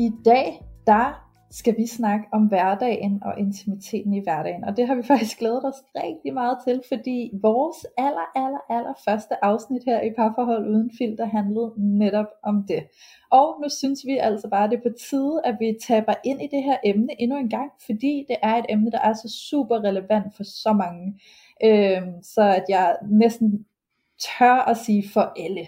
I dag, der skal vi snakke om hverdagen og intimiteten i hverdagen. Og det har vi faktisk glædet os rigtig meget til, fordi vores aller, aller, aller første afsnit her i Parforhold Uden Filter handlede netop om det. Og nu synes vi altså bare, at det er på tide, at vi taber ind i det her emne endnu en gang, fordi det er et emne, der er så super relevant for så mange. Øhm, så at jeg næsten tør at sige for alle.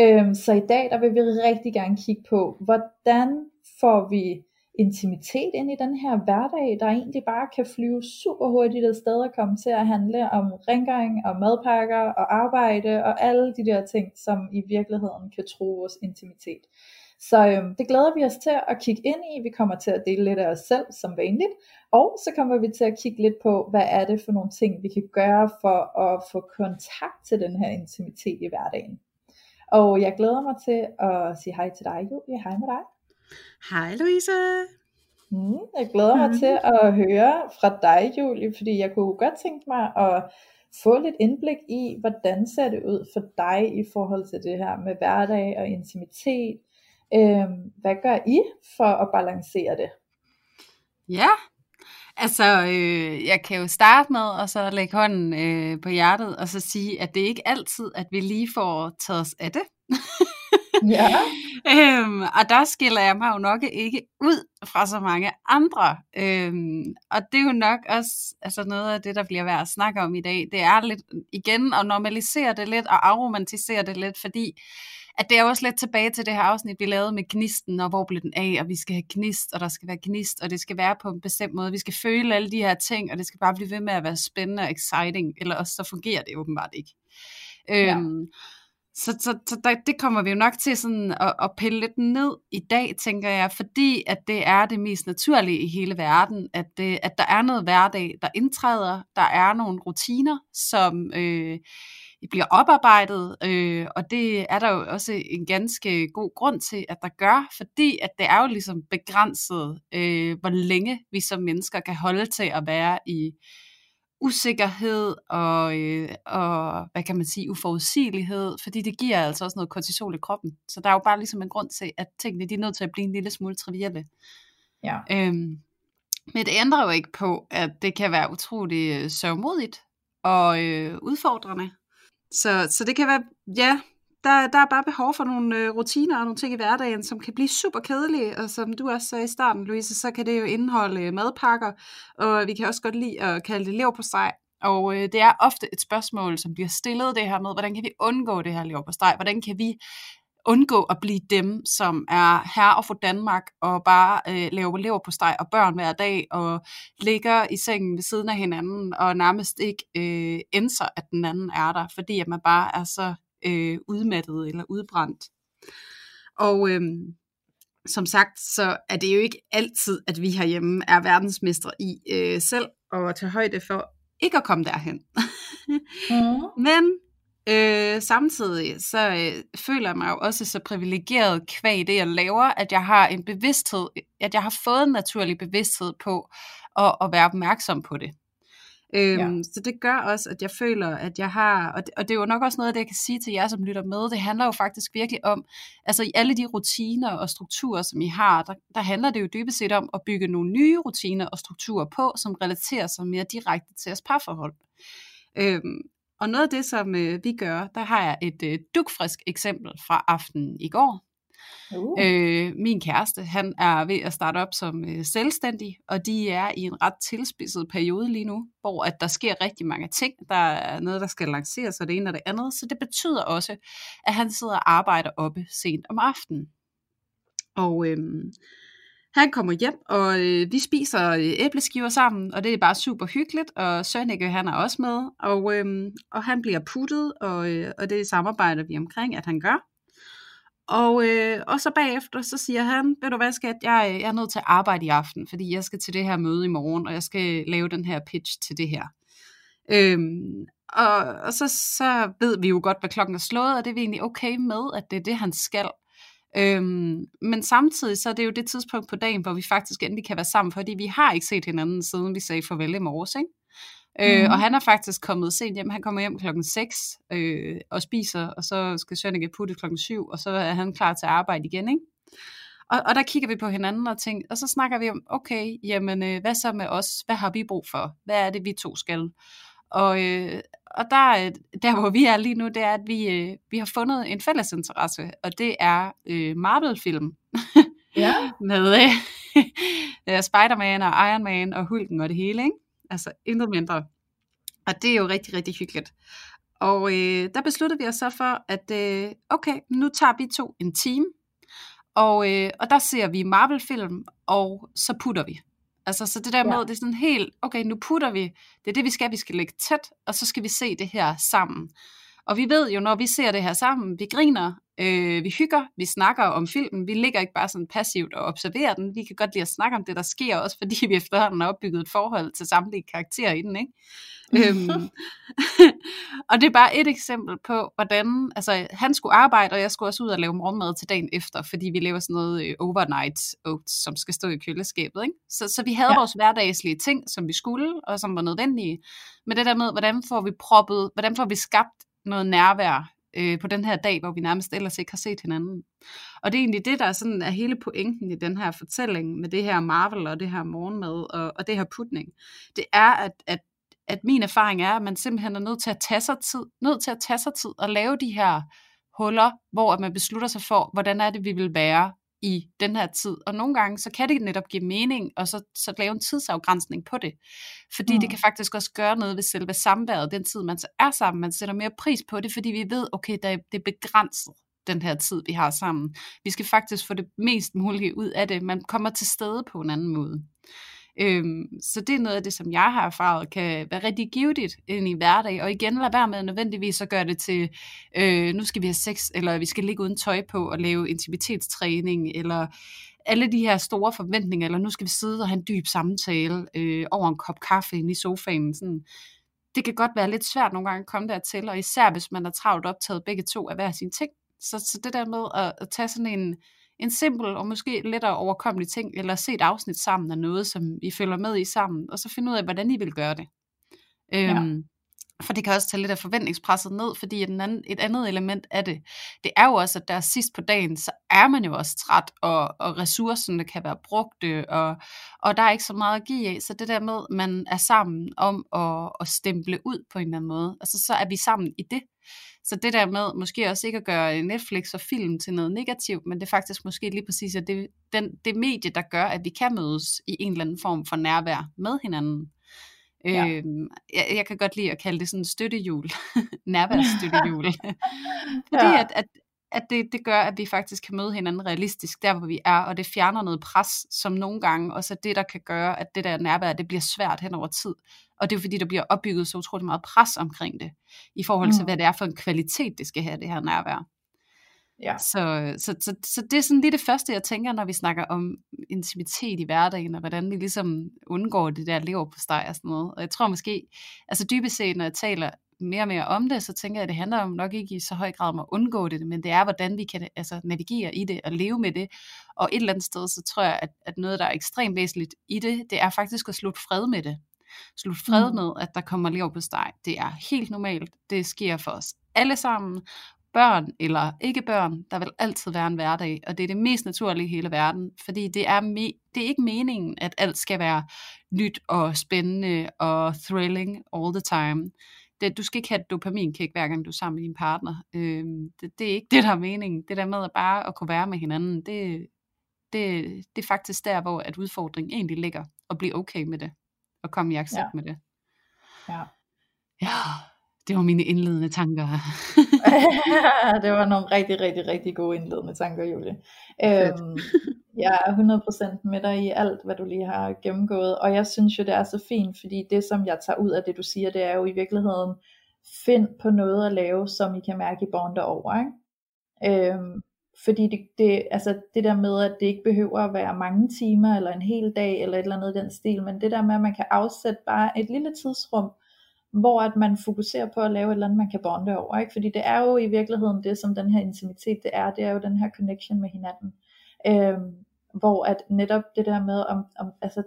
Øhm, så i dag der vil vi rigtig gerne kigge på, hvordan får vi intimitet ind i den her hverdag, der egentlig bare kan flyve super hurtigt af sted og komme til at handle om rengøring og madpakker og arbejde og alle de der ting, som i virkeligheden kan tro vores intimitet. Så øhm, det glæder vi os til at kigge ind i. Vi kommer til at dele lidt af os selv som vanligt. Og så kommer vi til at kigge lidt på, hvad er det for nogle ting, vi kan gøre for at få kontakt til den her intimitet i hverdagen. Og jeg glæder mig til at sige hej til dig, Julie. Hej med dig. Hej Louise. Mm, jeg glæder mig mm. til at høre fra dig, Julie, fordi jeg kunne godt tænke mig at få lidt indblik i, hvordan ser det ud for dig i forhold til det her med hverdag og intimitet. Øhm, hvad gør I for at balancere det? Ja, altså øh, jeg kan jo starte med og så lægge hånden øh, på hjertet og så sige, at det ikke altid, at vi lige får taget os af det. Ja. øhm, og der skiller jeg mig jo nok ikke ud fra så mange andre. Øhm, og det er jo nok også altså noget af det, der bliver værd at snakke om i dag. Det er lidt igen at normalisere det lidt og afromantisere det lidt, fordi at det er også lidt tilbage til det her afsnit, vi lavede med gnisten, og hvor blev den af, og vi skal have gnist, og der skal være gnist, og det skal være på en bestemt måde. Vi skal føle alle de her ting, og det skal bare blive ved med at være spændende og exciting, eller også så fungerer det åbenbart ikke. Ja. Så, så, så der, det kommer vi jo nok til sådan at, at pille lidt ned i dag, tænker jeg, fordi at det er det mest naturlige i hele verden, at, det, at der er noget hverdag, der indtræder, der er nogle rutiner, som øh, bliver oparbejdet, øh, og det er der jo også en ganske god grund til, at der gør, fordi at det er jo ligesom begrænset, øh, hvor længe vi som mennesker kan holde til at være i usikkerhed og, øh, og, hvad kan man sige, uforudsigelighed, fordi det giver altså også noget kortisol i kroppen. Så der er jo bare ligesom en grund til, at tingene de er nødt til at blive en lille smule trivielle. Ja. Øhm, men det ændrer jo ikke på, at det kan være utrolig øh, sørgmodigt og øh, udfordrende. Så, så det kan være, ja, der, der er bare behov for nogle øh, rutiner og nogle ting i hverdagen, som kan blive super kedelige, og som du også sagde i starten, Louise, så kan det jo indeholde øh, madpakker, og vi kan også godt lide at kalde det lev på steg. Og øh, det er ofte et spørgsmål, som bliver stillet det her med, hvordan kan vi undgå det her lev på steg? Hvordan kan vi undgå at blive dem, som er her og for Danmark, og bare øh, lave lever på steg og børn hver dag, og ligger i sengen ved siden af hinanden, og nærmest ikke øh, ændrer, at den anden er der, fordi at man bare er så øh, udmattet eller udbrændt. Og øh, som sagt, så er det jo ikke altid, at vi herhjemme er verdensmestre i øh, selv at tage højde for ikke at komme derhen. mm. Men øh, samtidig så øh, føler jeg mig jo også så privilegeret kvæg det, jeg laver, at jeg har en bevidsthed, at jeg har fået en naturlig bevidsthed på at, at være opmærksom på det. Øhm, ja. Så det gør også, at jeg føler, at jeg har, og det, og det er jo nok også noget, det jeg kan sige til jer, som lytter med, det handler jo faktisk virkelig om, altså i alle de rutiner og strukturer, som I har, der, der handler det jo dybest set om at bygge nogle nye rutiner og strukturer på, som relaterer sig mere direkte til jeres parforhold. Øhm, og noget af det, som øh, vi gør, der har jeg et øh, dukfrisk eksempel fra aftenen i går. Uh. Øh, min kæreste, han er ved at starte op som øh, selvstændig, og de er i en ret tilspidset periode lige nu, hvor at der sker rigtig mange ting. Der er noget, der skal lanceres, og det ene og det andet. Så det betyder også, at han sidder og arbejder oppe sent om aftenen. Og øh, han kommer hjem, og øh, vi spiser øh, æbleskiver sammen, og det er bare super hyggeligt, og Sønneke han er også med, og, øh, og han bliver puttet, og, øh, og det samarbejder vi omkring, at han gør og, øh, og så bagefter, så siger han, ved du hvad skat, jeg, øh, jeg er nødt til at arbejde i aften, fordi jeg skal til det her møde i morgen, og jeg skal lave den her pitch til det her. Øhm, og, og så, så ved vi jo godt, hvad klokken er slået, og det er vi egentlig okay med, at det er det, han skal. Øhm, men samtidig så er det jo det tidspunkt på dagen, hvor vi faktisk endelig kan være sammen, fordi vi har ikke set hinanden, siden vi sagde farvel i morges, ikke? Øh, og mhm. han er faktisk kommet sent hjem. Han kommer hjem klokken 6 øh, og spiser, og så skal Sønneke putte klokken 7, og så er han klar til at arbejde igen, ikke? Og, og der kigger vi på hinanden og tænker, og så snakker vi om, okay, jamen, øh, hvad så med os? Hvad har vi brug for? Hvad er det, vi to skal? Og, øh, og der, der, hvor vi er lige nu, det er, at vi, øh, vi har fundet en fælles interesse, og det er øh, Marvel-film. Ja. med øh, Spider-Man og Iron Man og Hulken og det hele, ikke? Altså intet mindre. Og det er jo rigtig, rigtig hyggeligt. Og øh, der besluttede vi os så for, at øh, okay, nu tager vi to en team, og, øh, og der ser vi Marvel-film, og så putter vi. Altså, så det der med, ja. det er sådan helt, okay, nu putter vi, det er det, vi skal, vi skal lægge tæt, og så skal vi se det her sammen. Og vi ved jo, når vi ser det her sammen, vi griner, øh, vi hygger, vi snakker om filmen, vi ligger ikke bare sådan passivt og observerer den, vi kan godt lide at snakke om det, der sker, også fordi vi efterhånden har opbygget et forhold til samtlige karakterer i den, ikke? øhm, og det er bare et eksempel på, hvordan, altså han skulle arbejde, og jeg skulle også ud og lave morgenmad til dagen efter, fordi vi laver sådan noget øh, overnight oats, som skal stå i køleskabet, ikke? Så, så vi havde ja. vores hverdagslige ting, som vi skulle, og som var nødvendige, men det der med, hvordan får vi proppet, hvordan får vi skabt noget nærvær øh, på den her dag, hvor vi nærmest ellers ikke har set hinanden. Og det er egentlig det, der er, sådan, er hele pointen i den her fortælling med det her Marvel og det her morgenmad og, og det her putning. Det er, at, at, at min erfaring er, at man simpelthen er nødt til at tage sig tid, nødt til at tage sig tid og lave de her huller, hvor man beslutter sig for, hvordan er det, vi vil være i den her tid. Og nogle gange, så kan det netop give mening, og så, så lave en tidsafgrænsning på det. Fordi mm. det kan faktisk også gøre noget ved selve samværet, den tid, man så er sammen. Man sætter mere pris på det, fordi vi ved, okay, det er begrænset den her tid, vi har sammen. Vi skal faktisk få det mest mulige ud af det. Man kommer til stede på en anden måde. Øhm, så det er noget af det, som jeg har erfaret, kan være rigtig givetigt ind i hverdag. Og igen, lad være med nødvendigvis at gøre det til, øh, nu skal vi have sex, eller vi skal ligge uden tøj på og lave intimitetstræning, eller alle de her store forventninger, eller nu skal vi sidde og have en dyb samtale øh, over en kop kaffe inde i sofaen. Sådan. Det kan godt være lidt svært nogle gange at komme dertil, og især hvis man er travlt optaget begge to af hver sin ting. Så, så det der med at, at tage sådan en, en simpel og måske lettere overkommelig ting, eller se et afsnit sammen af noget, som I følger med i sammen, og så finde ud af, hvordan I vil gøre det. Ja. Øhm, for det kan også tage lidt af forventningspresset ned, fordi et, anden, et andet element af det, det er jo også, at der sidst på dagen, så er man jo også træt, og, og ressourcerne kan være brugte, og, og der er ikke så meget at give af. Så det der med, at man er sammen om at, at stemple ud på en eller anden måde, altså så er vi sammen i det. Så det der med måske også ikke at gøre Netflix og film til noget negativt, men det er faktisk måske lige præcis at det, den, det medie, der gør, at vi kan mødes i en eller anden form for nærvær med hinanden. Ja. Øhm, jeg, jeg kan godt lide at kalde det sådan støttehjul, nærværsstøttehjul. Fordi ja. at, at, at det, det gør, at vi faktisk kan møde hinanden realistisk der, hvor vi er, og det fjerner noget pres, som nogle gange også er det, der kan gøre, at det der nærvær, det bliver svært hen over tid. Og det er fordi, der bliver opbygget så utroligt meget pres omkring det, i forhold til, mm. hvad det er for en kvalitet, det skal have, det her nærvær. Ja. Så, så, så, så det er sådan lige det første, jeg tænker, når vi snakker om intimitet i hverdagen, og hvordan vi ligesom undgår det der lever på steg og sådan noget. Og jeg tror måske, altså dybest set, når jeg taler mere og mere om det, så tænker jeg, at det handler om nok ikke i så høj grad om at undgå det, men det er, hvordan vi kan altså, navigere i det og leve med det. Og et eller andet sted, så tror jeg, at, at noget, der er ekstremt væsentligt i det, det er faktisk at slutte fred med det. Slutte fred mm. med, at der kommer lever på steg. Det er helt normalt. Det sker for os alle sammen, børn eller ikke børn, der vil altid være en hverdag, og det er det mest naturlige i hele verden, fordi det er, me- det er ikke meningen, at alt skal være nyt og spændende og thrilling all the time. Det, du skal ikke have et dopaminkick, hver gang du er sammen med din partner. Øh, det, det er ikke det, der er meningen. Det der med at bare at kunne være med hinanden, det, det, det er faktisk der, hvor at udfordringen egentlig ligger, at blive okay med det, og komme i accept ja. med det. Ja. Ja, det var mine indledende tanker. det var nogle rigtig, rigtig, rigtig gode indledende tanker, Julie. Øhm, jeg er 100% med dig i alt, hvad du lige har gennemgået, og jeg synes jo, det er så fint, fordi det, som jeg tager ud af det, du siger, det er jo i virkeligheden, find på noget at lave, som I kan mærke, I bonder over. Ikke? Øhm, fordi det, det, altså det der med, at det ikke behøver at være mange timer, eller en hel dag, eller et eller andet i den stil, men det der med, at man kan afsætte bare et lille tidsrum, hvor at man fokuserer på at lave et eller andet, man kan bonde over, ikke? fordi det er jo i virkeligheden det, som den her intimitet det er, det er jo den her connection med hinanden, øhm, hvor at netop det der med, om, om, altså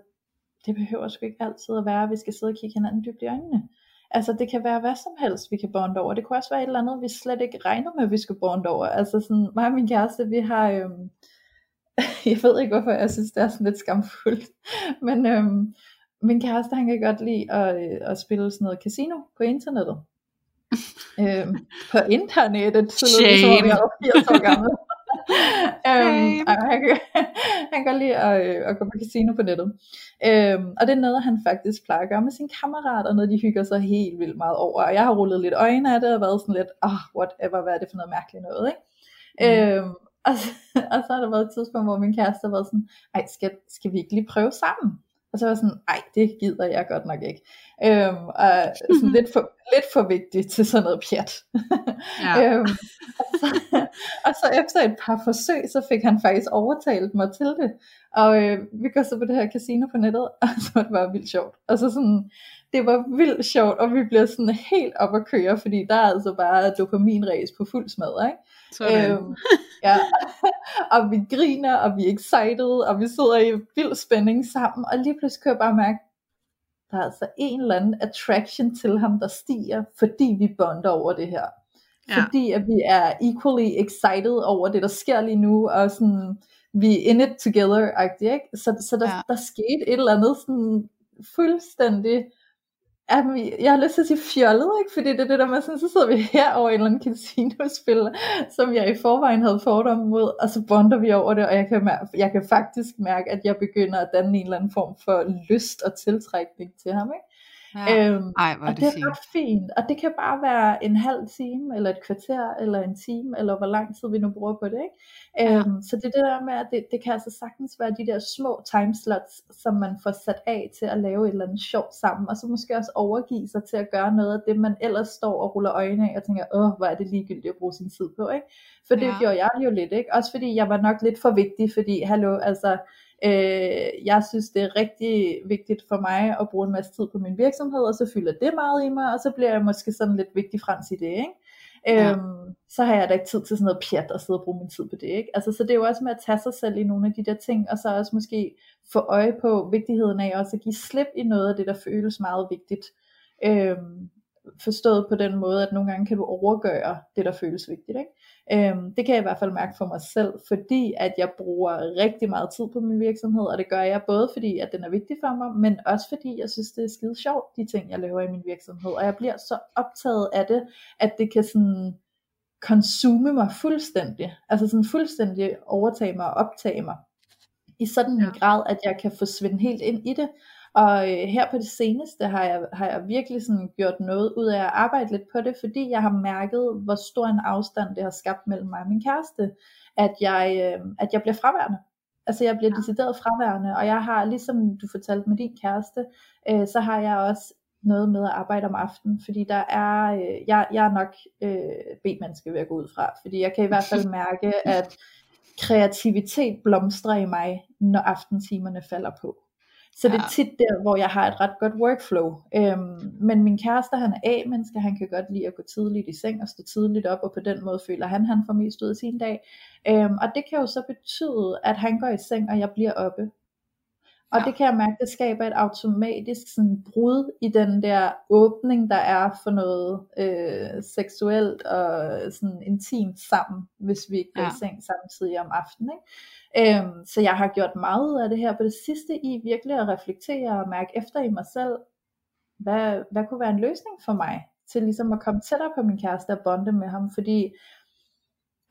det behøver sgu ikke altid at være, at vi skal sidde og kigge hinanden dybt i øjnene, Altså det kan være hvad som helst, vi kan bonde over. Det kunne også være et eller andet, vi slet ikke regner med, at vi skal bonde over. Altså sådan, mig og min kæreste, vi har, øhm, jeg ved ikke hvorfor, jeg synes det er sådan lidt skamfuldt, men øhm, min kæreste, han kan godt lide at, øh, at spille sådan noget casino på internettet. øhm, på internettet, så lød det som om jeg var 80 år gammel. øhm, han, kan, han kan godt lide at, øh, at gå på casino på nettet. Øhm, og det er noget, han faktisk plejer at gøre med sine kammerater, når de hygger sig helt vildt meget over. Og jeg har rullet lidt øjne af det, og været sådan lidt, ah, oh, whatever, hvad er det for noget mærkeligt noget, ikke? Mm. Øhm, og, så, og så har der været et tidspunkt, hvor min kæreste har været sådan, ej, skal, skal vi ikke lige prøve sammen? Og så var jeg sådan, ej, det gider jeg godt nok ikke. Øhm, og sådan lidt, for, lidt for vigtigt til sådan noget pjat. Ja. øhm, og, så, og så efter et par forsøg, så fik han faktisk overtalt mig til det. Og øh, vi går så på det her casino på nettet, og så var det bare vildt sjovt. Og så sådan, det var vildt sjovt, og vi bliver sådan helt op at køre, fordi der er altså bare dopaminræs på fuld smad, ikke? Sådan. Øhm, ja. og vi griner, og vi er excited, og vi sidder i vild spænding sammen, og lige pludselig kan jeg bare mærke, der er altså en eller anden attraction til ham, der stiger, fordi vi bonder over det her. Ja. Fordi at vi er equally excited over det, der sker lige nu, og sådan, vi er in it together-agtigt, ikke? Så, så der, ja. der skete et eller andet sådan fuldstændig Jamen, jeg har lyst til at sige fjollet, ikke? fordi det er det der med, sådan, så sidder vi her over en eller anden casinospil, som jeg i forvejen havde fordomme mod, og så bonder vi over det, og jeg kan, jeg kan faktisk mærke, at jeg begynder at danne en eller anden form for lyst og tiltrækning til ham. Ikke? Ja. Øhm, Ej, hvor og det, det er ret fint, og det kan bare være en halv time, eller et kvarter, eller en time, eller hvor lang tid vi nu bruger på det. Ikke? Ja. Øhm, så det er det der med, at det, det kan altså sagtens være de der små timeslots, som man får sat af til at lave et eller andet sjovt sammen, og så måske også overgive sig til at gøre noget af det, man ellers står og ruller øjnene af, og tænker, åh, hvor er det ligegyldigt at bruge sin tid på, ikke? For det ja. gjorde jeg jo lidt, ikke? Også fordi jeg var nok lidt for vigtig, fordi, hallo, altså, Øh, jeg synes, det er rigtig vigtigt for mig at bruge en masse tid på min virksomhed, og så fylder det meget i mig, og så bliver jeg måske sådan lidt vigtig frans i det, ikke? Ja. Øhm, så har jeg da ikke tid til sådan noget pjat og sidde og bruge min tid på det, ikke? Altså, så det er jo også med at tage sig selv i nogle af de der ting, og så også måske få øje på vigtigheden af også at give slip i noget af det, der føles meget vigtigt. Øhm, forstået på den måde, at nogle gange kan du overgøre det, der føles vigtigt. Ikke? Øhm, det kan jeg i hvert fald mærke for mig selv, fordi at jeg bruger rigtig meget tid på min virksomhed, og det gør jeg både fordi, at den er vigtig for mig, men også fordi jeg synes, det er skide sjovt, de ting, jeg laver i min virksomhed, og jeg bliver så optaget af det, at det kan sådan konsume mig fuldstændig, altså sådan fuldstændig overtage mig og optage mig, i sådan en ja. grad, at jeg kan forsvinde helt ind i det, og øh, her på det seneste har jeg, har jeg virkelig sådan gjort noget ud af at arbejde lidt på det, fordi jeg har mærket, hvor stor en afstand det har skabt mellem mig og min kæreste, at jeg, øh, at jeg bliver fraværende. Altså jeg bliver ja. decideret fraværende, og jeg har, ligesom du fortalte med din kæreste, øh, så har jeg også noget med at arbejde om aftenen, fordi der er, øh, jeg, jeg er nok øh, B-menneske ved at gå ud fra, fordi jeg kan i hvert fald mærke, at kreativitet blomstrer i mig, når aftentimerne falder på. Så ja. det er tit der, hvor jeg har et ret godt workflow. Øhm, men min kæreste, han er A-menneske, han kan godt lide at gå tidligt i seng og stå tidligt op, og på den måde føler han, han får mest ud af sin dag. Øhm, og det kan jo så betyde, at han går i seng, og jeg bliver oppe. Og ja. det kan jeg mærke, det skaber et automatisk sådan brud i den der åbning, der er for noget øh, seksuelt og sådan intimt sammen, hvis vi ikke går ja. i seng samtidig om aftenen. Ikke? Øhm, så jeg har gjort meget af det her på det sidste i virkelig at reflektere og mærke efter i mig selv, hvad, hvad kunne være en løsning for mig til ligesom at komme tættere på min kæreste og bonde med ham, fordi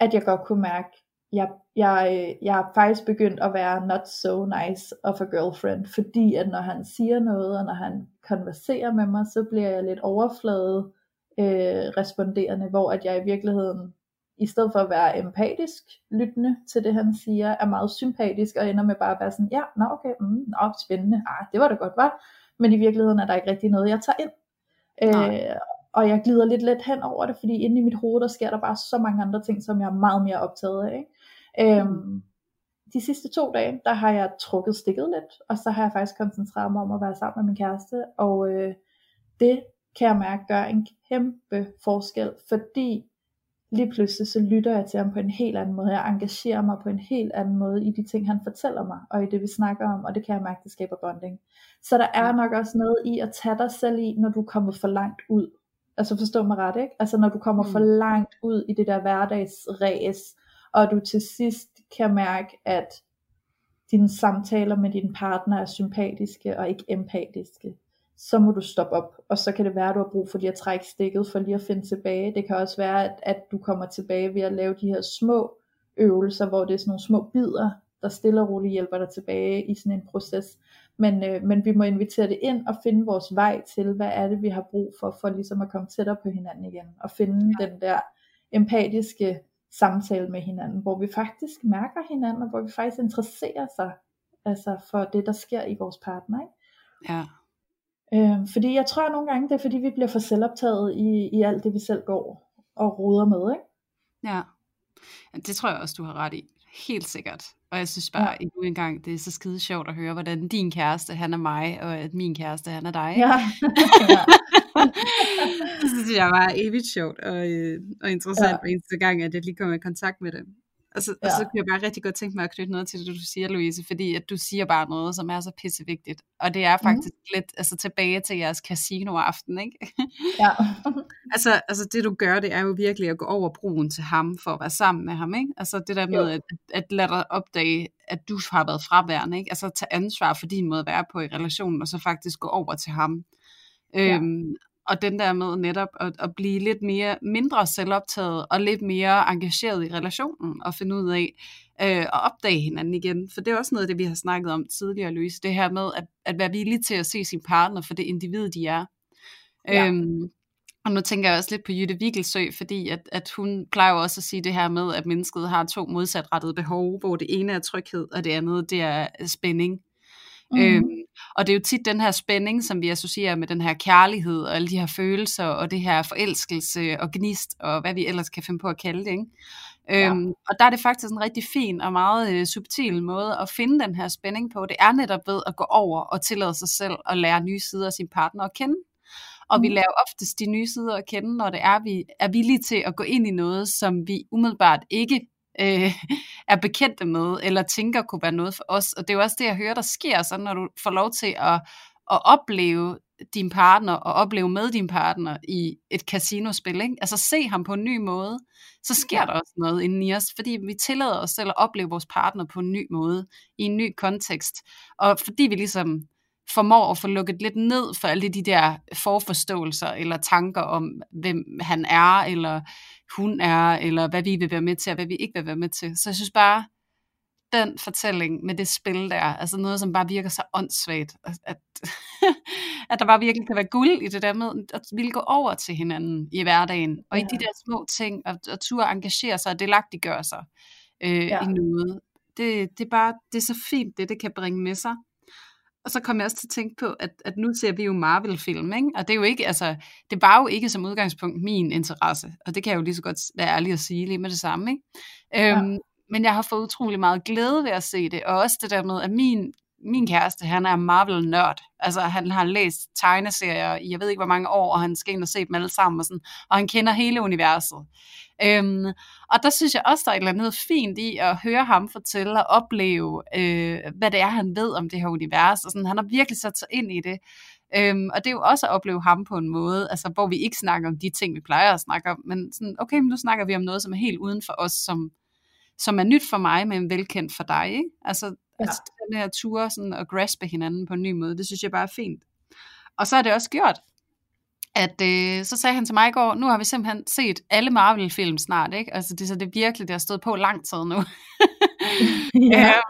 at jeg godt kunne mærke, jeg, jeg, jeg er faktisk begyndt at være not so nice of a girlfriend, fordi at når han siger noget, og når han konverserer med mig, så bliver jeg lidt overflade øh, responderende, hvor at jeg i virkeligheden i stedet for at være empatisk lyttende til det, han siger, er meget sympatisk og ender med bare at være sådan, ja, nå okay, mm, nå, spændende, ah, det var da godt, var. Men i virkeligheden er der ikke rigtig noget, jeg tager ind. Øh, og jeg glider lidt let hen over det, fordi inde i mit hoved, der sker der bare så mange andre ting, som jeg er meget mere optaget af. Ikke? Øhm, de sidste to dage, der har jeg trukket stikket lidt, og så har jeg faktisk koncentreret mig om at være sammen med min kæreste, og øh, det kan jeg mærke gør en kæmpe forskel, fordi lige pludselig så lytter jeg til ham på en helt anden måde. Jeg engagerer mig på en helt anden måde i de ting, han fortæller mig, og i det vi snakker om, og det kan jeg mærke, det skaber bonding. Så der er nok også noget i at tage dig selv i, når du er kommet for langt ud. Altså forstå mig ret, ikke? Altså når du kommer mm. for langt ud i det der hverdagsræs, og du til sidst kan mærke, at dine samtaler med din partner er sympatiske og ikke empatiske så må du stoppe op, og så kan det være, at du har brug for lige at trække stikket, for lige at finde tilbage. Det kan også være, at, at du kommer tilbage ved at lave de her små øvelser, hvor det er sådan nogle små bidder, der stille og roligt hjælper dig tilbage i sådan en proces. Men, øh, men vi må invitere det ind og finde vores vej til, hvad er det, vi har brug for, for ligesom at komme tættere på hinanden igen, og finde ja. den der empatiske samtale med hinanden, hvor vi faktisk mærker hinanden, og hvor vi faktisk interesserer sig altså for det, der sker i vores partner. Ikke? Ja. Øh, fordi jeg tror nogle gange, det er fordi vi bliver for selvoptaget i, i alt det vi selv går og roder med, ikke? Ja, det tror jeg også, du har ret i. Helt sikkert. Og jeg synes bare ja. endnu en gang, det er så skide sjovt at høre, hvordan din kæreste, han er mig, og at min kæreste, han er dig. Ja. ja. det synes jeg var evigt sjovt og, øh, og interessant ja. eneste gang, at jeg lige kommer i kontakt med det. Og så, ja. og så kunne jeg bare rigtig godt tænke mig at knytte noget til det, du siger, Louise, fordi at du siger bare noget, som er så pissevigtigt. Og det er mhm. faktisk mm. lidt altså, tilbage til jeres casino-aften, ikke? Ja. altså, altså det du gør, det er jo virkelig at gå over broen til ham, for at være sammen med ham, ikke? Altså det der med at, at lade dig opdage, at du har været fraværende, ikke? Altså tage ansvar for din måde at være på i relationen, og så faktisk gå over til ham. Ja. Øhm, og den der med netop at, at blive lidt mere mindre selvoptaget og lidt mere engageret i relationen og finde ud af øh, at opdage hinanden igen. For det er også noget af det, vi har snakket om tidligere, Louise. Det her med at, at være villig til at se sin partner for det individ, de er. Ja. Øhm, og nu tænker jeg også lidt på Jytte Vigelsø, fordi at, at hun plejer også at sige det her med, at mennesket har to modsatrettede behov, hvor det ene er tryghed, og det andet det er spænding. Mm. Øhm, og det er jo tit den her spænding, som vi associerer med den her kærlighed og alle de her følelser og det her forelskelse og gnist og hvad vi ellers kan finde på at kalde det. Ikke? Ja. Øhm, og der er det faktisk en rigtig fin og meget øh, subtil måde at finde den her spænding på. Det er netop ved at gå over og tillade sig selv at lære nye sider af sin partner at kende. Og mm. vi lærer oftest de nye sider at kende, når det er, vi er villige til at gå ind i noget, som vi umiddelbart ikke øh, er bekendte med, eller tænker kunne være noget for os. Og det er jo også det, jeg hører, der sker, så når du får lov til at, at opleve din partner, og opleve med din partner i et casinospil, ikke? altså se ham på en ny måde, så sker der også noget inden i os, fordi vi tillader os selv at opleve vores partner på en ny måde, i en ny kontekst, og fordi vi ligesom formår at få lukket lidt ned for alle de der forforståelser eller tanker om, hvem han er, eller hun er, eller hvad vi vil være med til, og hvad vi ikke vil være med til. Så jeg synes bare, den fortælling med det spil der, altså noget, som bare virker så åndssvagt, at, at, der bare virkelig kan være guld i det der med at ville gå over til hinanden i hverdagen, og ja. i de der små ting, og, og turde engagere sig og delagtiggøre sig øh, ja. i noget. Det, det, er bare, det er så fint, det det kan bringe med sig. Og så kom jeg også til at tænke på, at, at nu ser vi jo Marvel-film, ikke? og det er jo ikke, altså, det var jo ikke som udgangspunkt min interesse, og det kan jeg jo lige så godt være ærlig at sige lige med det samme. Ikke? Ja. Øhm, men jeg har fået utrolig meget glæde ved at se det, og også det der med, at min, min kæreste, han er Marvel-nørd. Altså, han har læst tegneserier i jeg ved ikke hvor mange år, og han skal ind og se dem alle sammen, og, sådan, og han kender hele universet. Øhm, og der synes jeg også, der er et eller andet fint i at høre ham fortælle og opleve, øh, hvad det er, han ved om det her univers. Og sådan, han har virkelig sat sig ind i det. Øhm, og det er jo også at opleve ham på en måde, altså, hvor vi ikke snakker om de ting, vi plejer at snakke om, men sådan, okay, men nu snakker vi om noget, som er helt uden for os, som, som er nyt for mig, men velkendt for dig. Ikke? Altså, ja. altså den her tur sådan, at graspe hinanden på en ny måde, det synes jeg bare er fint. Og så er det også gjort at øh, så sagde han til mig i går, nu har vi simpelthen set alle Marvel-film snart, ikke? Altså det, så det er virkelig, det har stået på lang tid nu. ja. ja.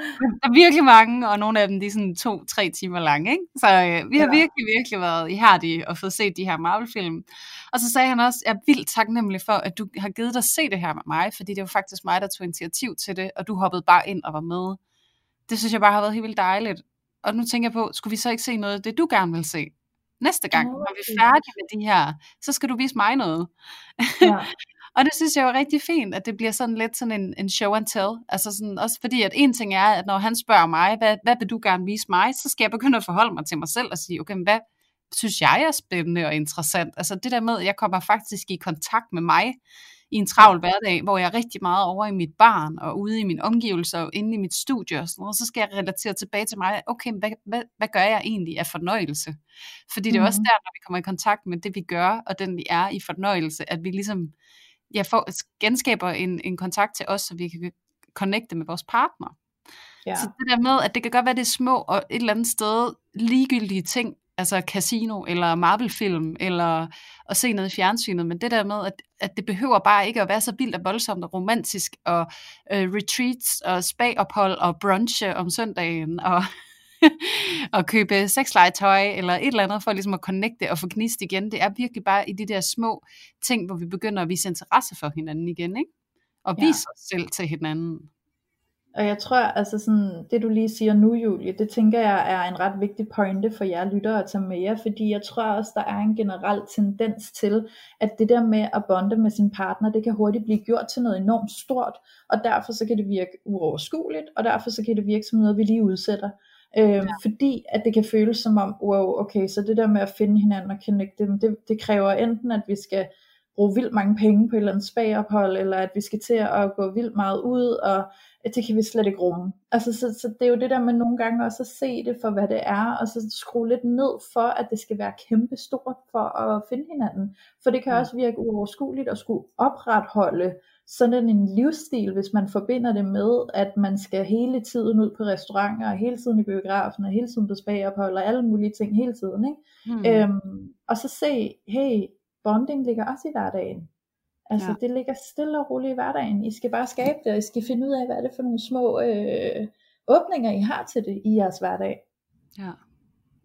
Der er virkelig mange, og nogle af dem, de er sådan to-tre timer lange, ikke? Så øh, vi har ja. virkelig, virkelig været ihærdige og fået set de her Marvel-film. Og så sagde han også, jeg er vildt taknemmelig for, at du har givet dig at se det her med mig, fordi det var faktisk mig, der tog initiativ til det, og du hoppede bare ind og var med. Det synes jeg bare har været helt vildt dejligt. Og nu tænker jeg på, skulle vi så ikke se noget af det, du gerne vil se? næste gang, når vi er færdige med de her, så skal du vise mig noget. Ja. Og det synes jeg var rigtig fint, at det bliver sådan lidt sådan en, en show and tell. Altså sådan, også fordi, at en ting er, at når han spørger mig, hvad, hvad vil du gerne vise mig, så skal jeg begynde at forholde mig til mig selv og sige, okay, hvad synes jeg er spændende og interessant? Altså det der med, at jeg kommer faktisk i kontakt med mig, i en travl hverdag, hvor jeg er rigtig meget over i mit barn, og ude i mine omgivelser, og inde i mit studie og sådan noget, så skal jeg relatere tilbage til mig, okay, hvad, hvad, hvad gør jeg egentlig af fornøjelse? Fordi det er også mhm. der, når vi kommer i kontakt med det, vi gør, og den vi er i fornøjelse, at vi ligesom ja, får, genskaber en, en kontakt til os, så vi kan connecte med vores partner. Ja. Så det der med, at det kan godt være, det er små og et eller andet sted ligegyldige ting, altså casino eller Marvel-film, eller at se noget i fjernsynet, men det der med, at, at det behøver bare ikke at være så vildt og voldsomt og romantisk, og uh, retreats og spa-ophold og brunch om søndagen, og, og købe sexlegetøj eller et eller andet for ligesom at connecte og få gnist igen. Det er virkelig bare i de der små ting, hvor vi begynder at vise interesse for hinanden igen, ikke? og vise ja. os selv til hinanden. Og jeg tror, altså sådan, det du lige siger nu, Julie, det tænker jeg er en ret vigtig pointe for jer lyttere at tage med jer, fordi jeg tror også, der er en generel tendens til, at det der med at bonde med sin partner, det kan hurtigt blive gjort til noget enormt stort, og derfor så kan det virke uoverskueligt, og derfor så kan det virke som noget, vi lige udsætter. Øhm, ja. Fordi at det kan føles som om, wow, okay, så det der med at finde hinanden og connecte dem, det, det kræver enten, at vi skal bruge vildt mange penge på et eller andet spagophold, eller at vi skal til at gå vildt meget ud, og at det kan vi slet ikke rumme. Altså, så, så det er jo det der med nogle gange også at se det for, hvad det er, og så skrue lidt ned for, at det skal være kæmpe stort for at finde hinanden. For det kan også virke uoverskueligt at skulle opretholde sådan en livsstil, hvis man forbinder det med, at man skal hele tiden ud på restauranter, og hele tiden i biografen, og hele tiden på spagophold, og alle mulige ting hele tiden. Ikke? Mm. Øhm, og så se, hey, bonding ligger også i hverdagen. Altså ja. det ligger stille og roligt i hverdagen. I skal bare skabe det, og I skal finde ud af, hvad er det for nogle små øh, åbninger, I har til det i jeres hverdag. Ja.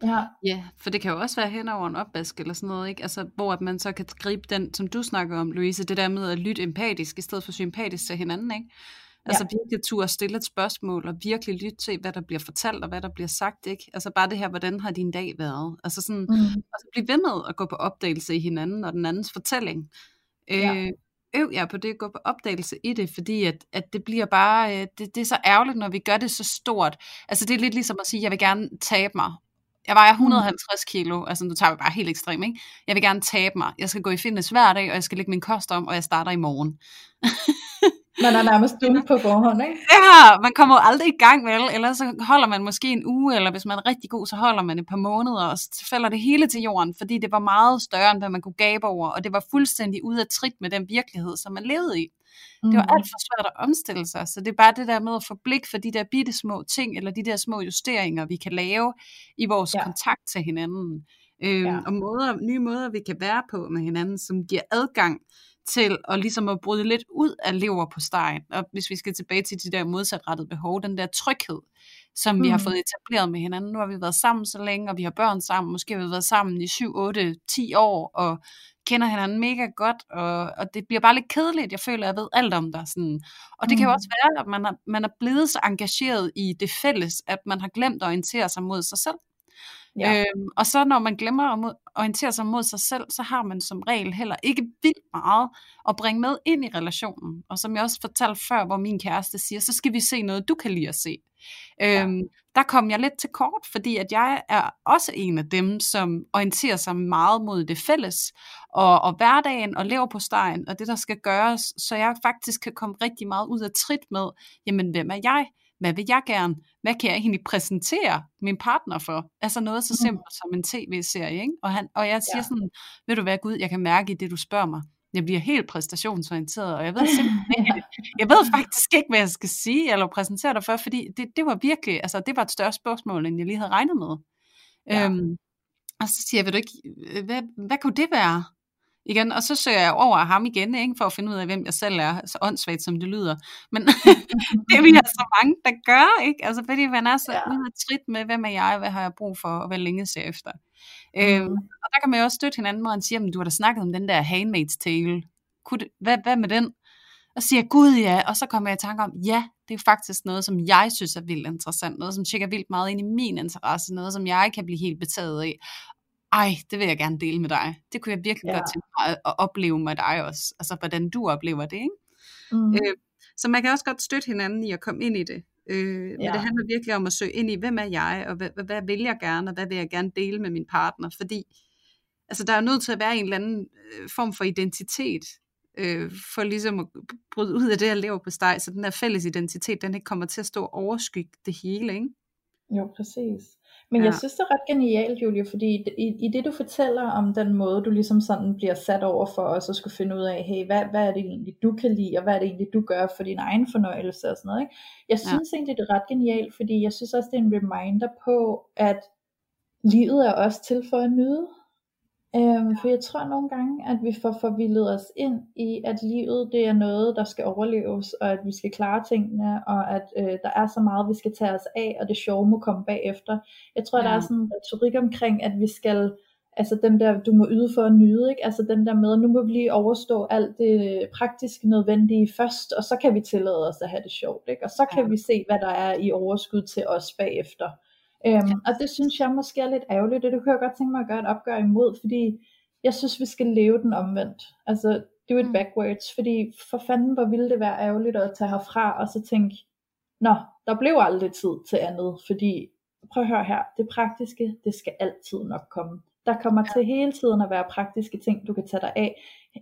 Ja. ja, for det kan jo også være hen over en opvask eller sådan noget, ikke? Altså, hvor man så kan gribe den, som du snakker om, Louise, det der med at lytte empatisk, i stedet for sympatisk til hinanden, ikke? Altså ja. virkelig turde stille et spørgsmål, og virkelig lytte til, hvad der bliver fortalt, og hvad der bliver sagt, ikke? Altså bare det her, hvordan har din dag været? Altså sådan, mm. altså blive ved med at gå på opdagelse i hinanden og den andens fortælling. Øh, øv jer på det, gå på opdagelse i det, fordi at, at det bliver bare, øh, det, det er så ærgerligt, når vi gør det så stort. Altså det er lidt ligesom at sige, jeg vil gerne tabe mig. Jeg vejer 150 mm. kilo, altså nu tager vi bare helt ekstremt, ikke? Jeg vil gerne tabe mig. Jeg skal gå i fitness hver dag, og jeg skal lægge min kost om, og jeg starter i morgen. Man er nærmest dum på forhånd, ikke? Ja, man kommer jo aldrig i gang, vel? Eller så holder man måske en uge, eller hvis man er rigtig god, så holder man et par måneder, og så falder det hele til jorden, fordi det var meget større, end hvad man kunne gabe over, og det var fuldstændig ude af trit med den virkelighed, som man levede i. Mm. Det var alt for svært at omstille sig, så det er bare det der med at få blik for de der bitte små ting, eller de der små justeringer, vi kan lave i vores ja. kontakt til hinanden. Øhm, ja. Og måder, nye måder, vi kan være på med hinanden, som giver adgang til at ligesom at bryde lidt ud af lever på stegen. Og hvis vi skal tilbage til de der modsatrettede behov, den der tryghed, som mm. vi har mm. fået etableret med hinanden. Nu har vi været sammen så længe, og vi har børn sammen. Måske har vi været sammen i 7, 8, 10 år, og kender hinanden mega godt, og, og det bliver bare lidt kedeligt. Jeg føler, at jeg ved alt om dig. Sådan. Og det mm. kan jo også være, at man er, man er blevet så engageret i det fælles, at man har glemt at orientere sig mod sig selv. Ja. Øhm, og så når man glemmer at mod, orientere sig mod sig selv, så har man som regel heller ikke vildt meget at bringe med ind i relationen. Og som jeg også fortalte før, hvor min kæreste siger, så skal vi se noget, du kan lide at se. Øhm, ja. Der kom jeg lidt til kort, fordi at jeg er også en af dem, som orienterer sig meget mod det fælles, og, og hverdagen, og lever på stegen, og det der skal gøres, så jeg faktisk kan komme rigtig meget ud af trit med, jamen hvem er jeg? Hvad vil jeg gerne? Hvad kan jeg egentlig præsentere min partner for? Altså noget så mm. simpelt som en tv-serie, ikke? Og, han, og jeg siger ja. sådan, ved du hvad Gud, jeg kan mærke i det, du spørger mig. Jeg bliver helt præstationsorienteret, og jeg ved simpelthen ikke, jeg ved faktisk ikke, hvad jeg skal sige eller præsentere dig for, fordi det, det var virkelig, altså det var et større spørgsmål, end jeg lige havde regnet med. Ja. Øhm, og så siger jeg, ved du ikke, hvad, hvad kunne det være? Igen, og så søger jeg over ham igen, ikke, for at finde ud af, hvem jeg selv er, så åndssvagt som det lyder. Men det er vi altså mange, der gør, ikke? Altså, fordi man er så ja. ude trit med, hvem er jeg, hvad har jeg brug for, og hvad længe ser efter. Mm. Øhm, og der kan man jo også støtte hinanden, hvor han siger, du har da snakket om den der Handmaid's Tale. Kunne det, hvad, hvad med den? Og siger gud ja, og så kommer jeg i tanke om, ja, det er faktisk noget, som jeg synes er vildt interessant, noget, som tjekker vildt meget ind i min interesse, noget, som jeg kan blive helt betaget af ej, det vil jeg gerne dele med dig. Det kunne jeg virkelig Ja. godt tænke mig at, at opleve med dig også. Altså, hvordan du oplever det, ikke? Mm. Øh, så man kan også godt støtte hinanden i at komme ind i det. Øh, Men Ja. det handler virkelig om at søge ind i, hvem er jeg, og hvad, hvad, vil jeg gerne, og hvad vil jeg gerne dele med min partner. Fordi altså, der er nødt til at være en eller anden øh, form for identitet, øh, for ligesom at bryde ud af det her lever på steg, så den her fælles identitet, den ikke kommer til at stå og overskygge det hele, ikke? Jo, præcis. Men Ja. jeg synes, det er ret genialt, Julie, fordi i, i det, du fortæller om den måde, du ligesom sådan bliver sat over for og skulle finde ud af, hey, hvad, hvad er det egentlig, du kan lide, og hvad er det egentlig, du gør for din egen fornøjelse og sådan noget. Ikke? Jeg Ja. synes egentlig, det er ret genialt, fordi jeg synes også, det er en reminder på, at livet er også til for at nyde. Øhm, for jeg tror nogle gange, at vi får forvildet os ind i, at livet det er noget, der skal overleves, og at vi skal klare tingene, og at øh, der er så meget, vi skal tage os af, og det sjove må komme bagefter. Jeg tror, ja. der er sådan en retorik omkring, at vi skal, altså den der, du må yde for at nyde, ikke? altså den der med, nu må vi lige overstå alt det praktisk nødvendige først, og så kan vi tillade os at have det sjovt, ikke? og så kan Ja. vi se, hvad der er i overskud til os bagefter. Øhm, og det synes jeg måske er lidt ærgerligt, og det kunne jeg godt tænke mig at gøre et opgør imod, fordi jeg synes, vi skal leve den omvendt. Altså, do it Mm. backwards, fordi for fanden, hvor ville det være ærgerligt at tage herfra, og så tænke, nå, der blev aldrig tid til andet, fordi, prøv at høre her, det praktiske, det skal altid nok komme. Der kommer ja. til hele tiden at være praktiske ting, du kan tage dig af,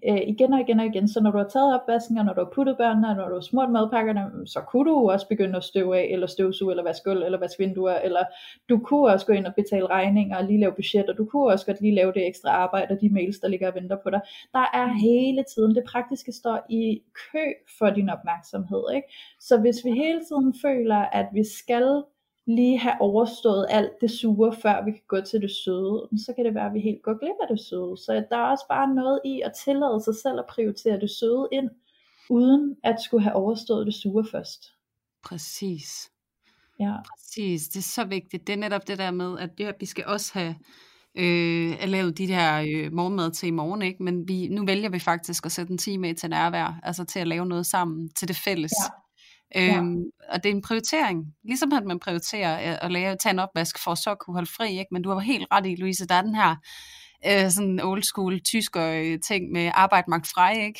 øh, igen og igen og igen. Så når du har taget opvasken, og når du har puttet børnene, og når du har smurt madpakkerne, så kunne du også begynde at støve af, eller støvsuge, eller vaske gulv, eller vaske vinduer, eller du kunne også gå ind og betale regninger, og lige lave budget, og du kunne også godt lige lave det ekstra arbejde, og de mails, der ligger og venter på dig. Der er hele tiden, det praktiske står i kø for din opmærksomhed. Ikke? Så hvis vi hele tiden føler, at vi skal lige have overstået alt det sure, før vi kan gå til det søde, så kan det være, at vi helt går glip af det søde. Så der er også bare noget i at tillade sig selv at prioritere det søde ind, uden at skulle have overstået det sure først. Præcis. Ja, Præcis, det er så vigtigt. Det er netop det der med, at ja, vi skal også have øh, lavet de der øh, morgenmad til i morgen, ikke? men vi, nu vælger vi faktisk at sætte en time af til nærvær, altså til at lave noget sammen, til det fælles. Ja. Øhm, Og det er en prioritering. Ligesom at man prioriterer øh, at lave, tage en opvask for at så kunne holde fri. Ikke? Men du har helt ret i, Louise, der er den her øh, sådan old school tysker øh, ting med arbejde magt frej, ikke?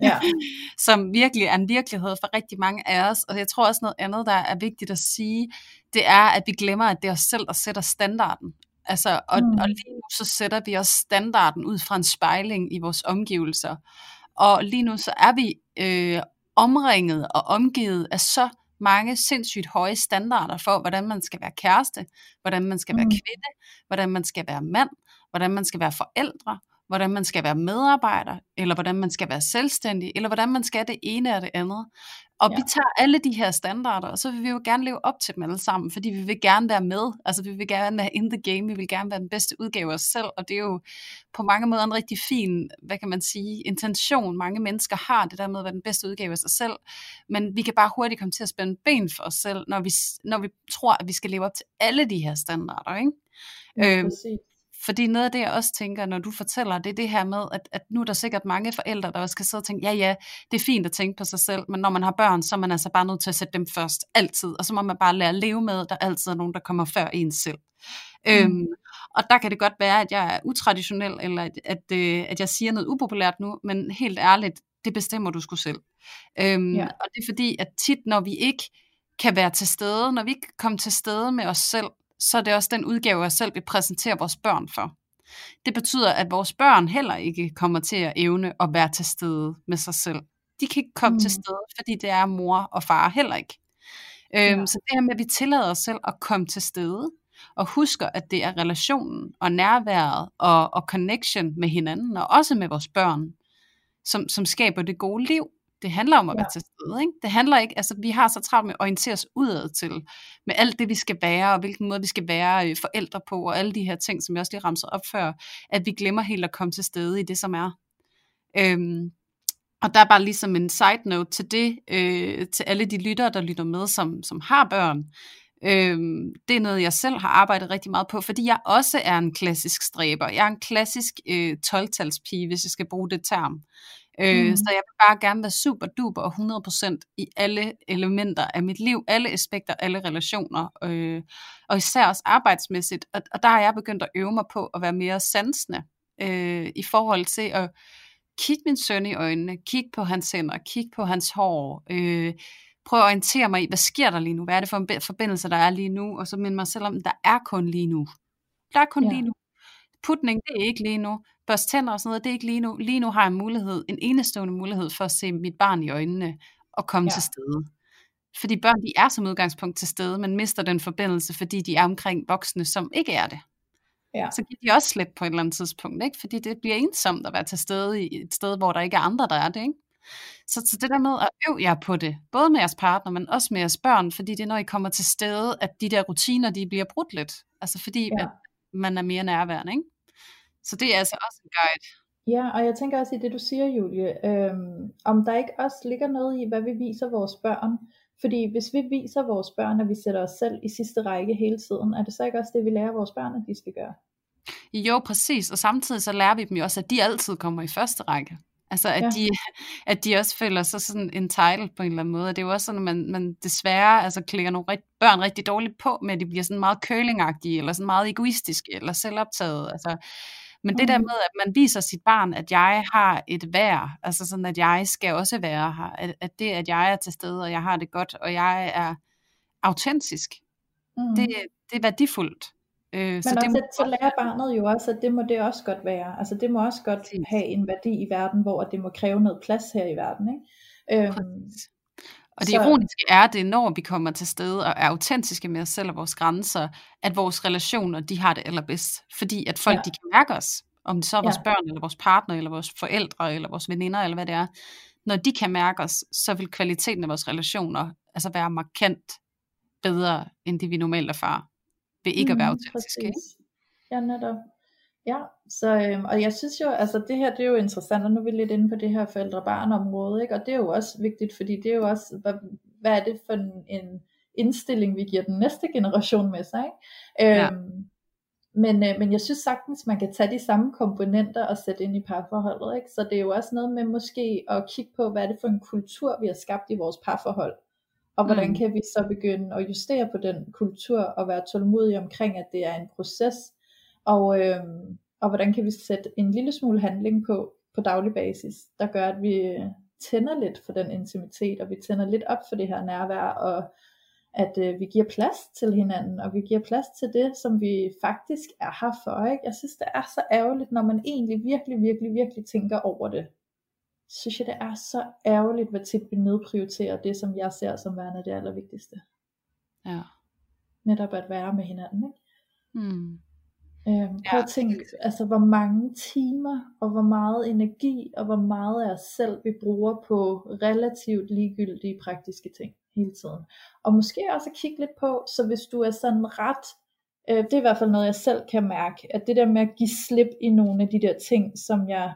ja, som virkelig er en virkelighed for rigtig mange af os. Og jeg tror også noget andet, der er vigtigt at sige, det er, at vi glemmer, at det er os selv, der sætter standarden. Altså, og, mm. og lige nu så sætter vi også standarden ud fra en spejling i vores omgivelser. Og lige nu så er vi øh, omringet og omgivet af så mange sindssygt høje standarder for, hvordan man skal være kæreste, hvordan man skal være Mm. kvinde, hvordan man skal være mand, hvordan man skal være forældre, hvordan man skal være medarbejder, eller hvordan man skal være selvstændig, eller hvordan man skal det ene og det andet. Og Ja. vi tager alle de her standarder, og så vil vi jo gerne leve op til dem alle sammen, fordi vi vil gerne være med. Altså vi vil gerne være in the game, vi vil gerne være den bedste udgave af os selv, og det er jo på mange måder en rigtig fin, hvad kan man sige, intention, mange mennesker har, det der med at være den bedste udgave af sig selv. Men vi kan bare hurtigt komme til at spænde ben for os selv, når vi, når vi tror, at vi skal leve op til alle de her standarder, ikke? ja præcis. Fordi noget af det, jeg også tænker, når du fortæller, det er det her med, at, at nu er der sikkert mange forældre, der også skal sidde og tænke, ja ja, det er fint at tænke på sig selv, men når man har børn, så er man altså bare nødt til at sætte dem først, altid. Og så må man bare lære at leve med, at der altid er nogen, der kommer før en selv. Mm. Øhm, og der kan det godt være, at jeg er utraditionel, eller at, at, øh, at jeg siger noget upopulært nu, men helt ærligt, det bestemmer du sgu selv. Øhm, Ja. Og det er fordi, at tit, når vi ikke kan være til stede, når vi ikke kan komme til stede med os selv, så er det også den udgave os selv, vi præsenterer vores børn for. Det betyder, at vores børn heller ikke kommer til at evne at være til stede med sig selv. De kan ikke komme mm. til stede, fordi det er mor og far heller ikke. Øhm, Ja. Så det her med, at vi tillader os selv at komme til stede, og husker, at det er relationen og nærværet og, og connection med hinanden, og også med vores børn, som, som skaber det gode liv. Det handler om at Ja. være til stede. Ikke? Det handler ikke, altså vi har så travlt med at orientere os udad til, med alt det, vi skal være, og hvilken måde vi skal være øh, forældre på, og alle de her ting, som jeg også lige ramsede op før, at vi glemmer helt at komme til stede i det, som er. Øhm, og der er bare ligesom en side note til det, øh, til alle de lyttere, der lytter med, som, som har børn. Øhm, det er noget, jeg selv har arbejdet rigtig meget på, fordi jeg også er en klassisk stræber. Jeg er en klassisk øh, 12-talspige, hvis jeg skal bruge det term. Øh, mm. Så jeg vil bare gerne være super duper og 100% i alle elementer af mit liv, alle aspekter, alle relationer, øh, og især også arbejdsmæssigt. Og, og der har jeg begyndt at øve mig på at være mere sansende øh, i forhold til at kigge min søn i øjnene, kigge på hans hænder, kigge på hans hår, øh, prøve at orientere mig i, hvad sker der lige nu, hvad er det for en forbindelse, der er lige nu, og så minde mig selv om, der er kun lige nu. Der er kun ja. lige nu. Putning, det er ikke lige nu. Børst tænder og sådan noget, det er ikke lige nu. Lige nu har jeg en mulighed, en enestående mulighed for at se mit barn i øjnene og komme ja. til stede. Fordi børn, de er som udgangspunkt til stede, men mister den forbindelse, fordi de er omkring voksne, som ikke er det. Ja. Så giver de også slip på et eller andet tidspunkt, ikke? fordi det bliver ensomt at være til stede i et sted, hvor der ikke er andre, der er det. Ikke? Så, så det der med at øve jer på det, både med jeres partner, men også med jeres børn, fordi det er, når I kommer til stede, at de der rutiner, de bliver brudt lidt. Altså fordi, ja. at man er mere nærværende. Ikke? Så det er altså også en guide. Ja, og jeg tænker også i det, du siger, Julie, øhm, om der ikke også ligger noget i, hvad vi viser vores børn. Fordi hvis vi viser vores børn, at vi sætter os selv i sidste række hele tiden, er det så ikke også det, vi lærer vores børn, at de skal gøre? Jo, præcis. Og samtidig så lærer vi dem jo også, at de altid kommer i første række. Altså at, ja. de, at de også føler sig sådan entitled på en eller anden måde. det er jo også sådan, at man, man desværre altså, klæder nogle rigt, børn rigtig dårligt på, med at de bliver sådan meget curlingagtige, eller sådan meget egoistiske, eller selvoptaget. Altså, men det der mm. med, at man viser sit barn, at jeg har et værd, altså sådan, at jeg skal også være her, at, at det, at jeg er til stede, og jeg har det godt, og jeg er autentisk, mm. det, det er værdifuldt. Øh, Men så også, det må... så lærer barnet jo også, at det må det også godt være. Altså det må også godt Præcis. have en værdi i verden, hvor det må kræve noget plads her i verden. Ikke? Øhm, og det så... ironiske er, det når vi kommer til stede og er autentiske med os selv og vores grænser, at vores relationer, de har det allerbedst. Fordi at folk, ja. de kan mærke os. Om det så er vores ja. børn, eller vores partner, eller vores forældre, eller vores veninder, eller hvad det er. Når de kan mærke os, så vil kvaliteten af vores relationer altså være markant bedre, end det vi normalt erfarer ved ikke mm, at være mm, autentisk. Ikke? Ja, netop. Ja, så, øhm, og jeg synes jo, altså det her, det er jo interessant, og nu er vi lidt inde på det her forældre-barn område, ikke? og det er jo også vigtigt, fordi det er jo også, hvad, hvad er det for en, en indstilling, vi giver den næste generation med sig, ikke? Ja. Øhm, men, øh, men jeg synes sagtens, man kan tage de samme komponenter og sætte ind i parforholdet, ikke? så det er jo også noget med måske at kigge på, hvad er det for en kultur, vi har skabt i vores parforhold, og hvordan mm. kan vi så begynde at justere på den kultur og være tålmodige omkring, at det er en proces, og, øh, og hvordan kan vi sætte en lille smule handling på, på daglig basis, der gør, at vi tænder lidt for den intimitet, og vi tænder lidt op for det her nærvær, og at øh, vi giver plads til hinanden, og vi giver plads til det, som vi faktisk er her for. Ikke? Jeg synes, det er så ærgerligt, når man egentlig virkelig, virkelig, virkelig tænker over det synes jeg, det er så ærgerligt, hvor tit vi nedprioriterer det, som jeg ser som værende det allervigtigste. Ja. Netop at være med hinanden, ikke? Mm. Øhm, prøv at tænke, altså hvor mange timer, og hvor meget energi, og hvor meget af os selv, vi bruger på relativt ligegyldige praktiske ting hele tiden. Og måske også at kigge lidt på, så hvis du er sådan ret, øh, det er i hvert fald noget, jeg selv kan mærke, at det der med at give slip i nogle af de der ting, som jeg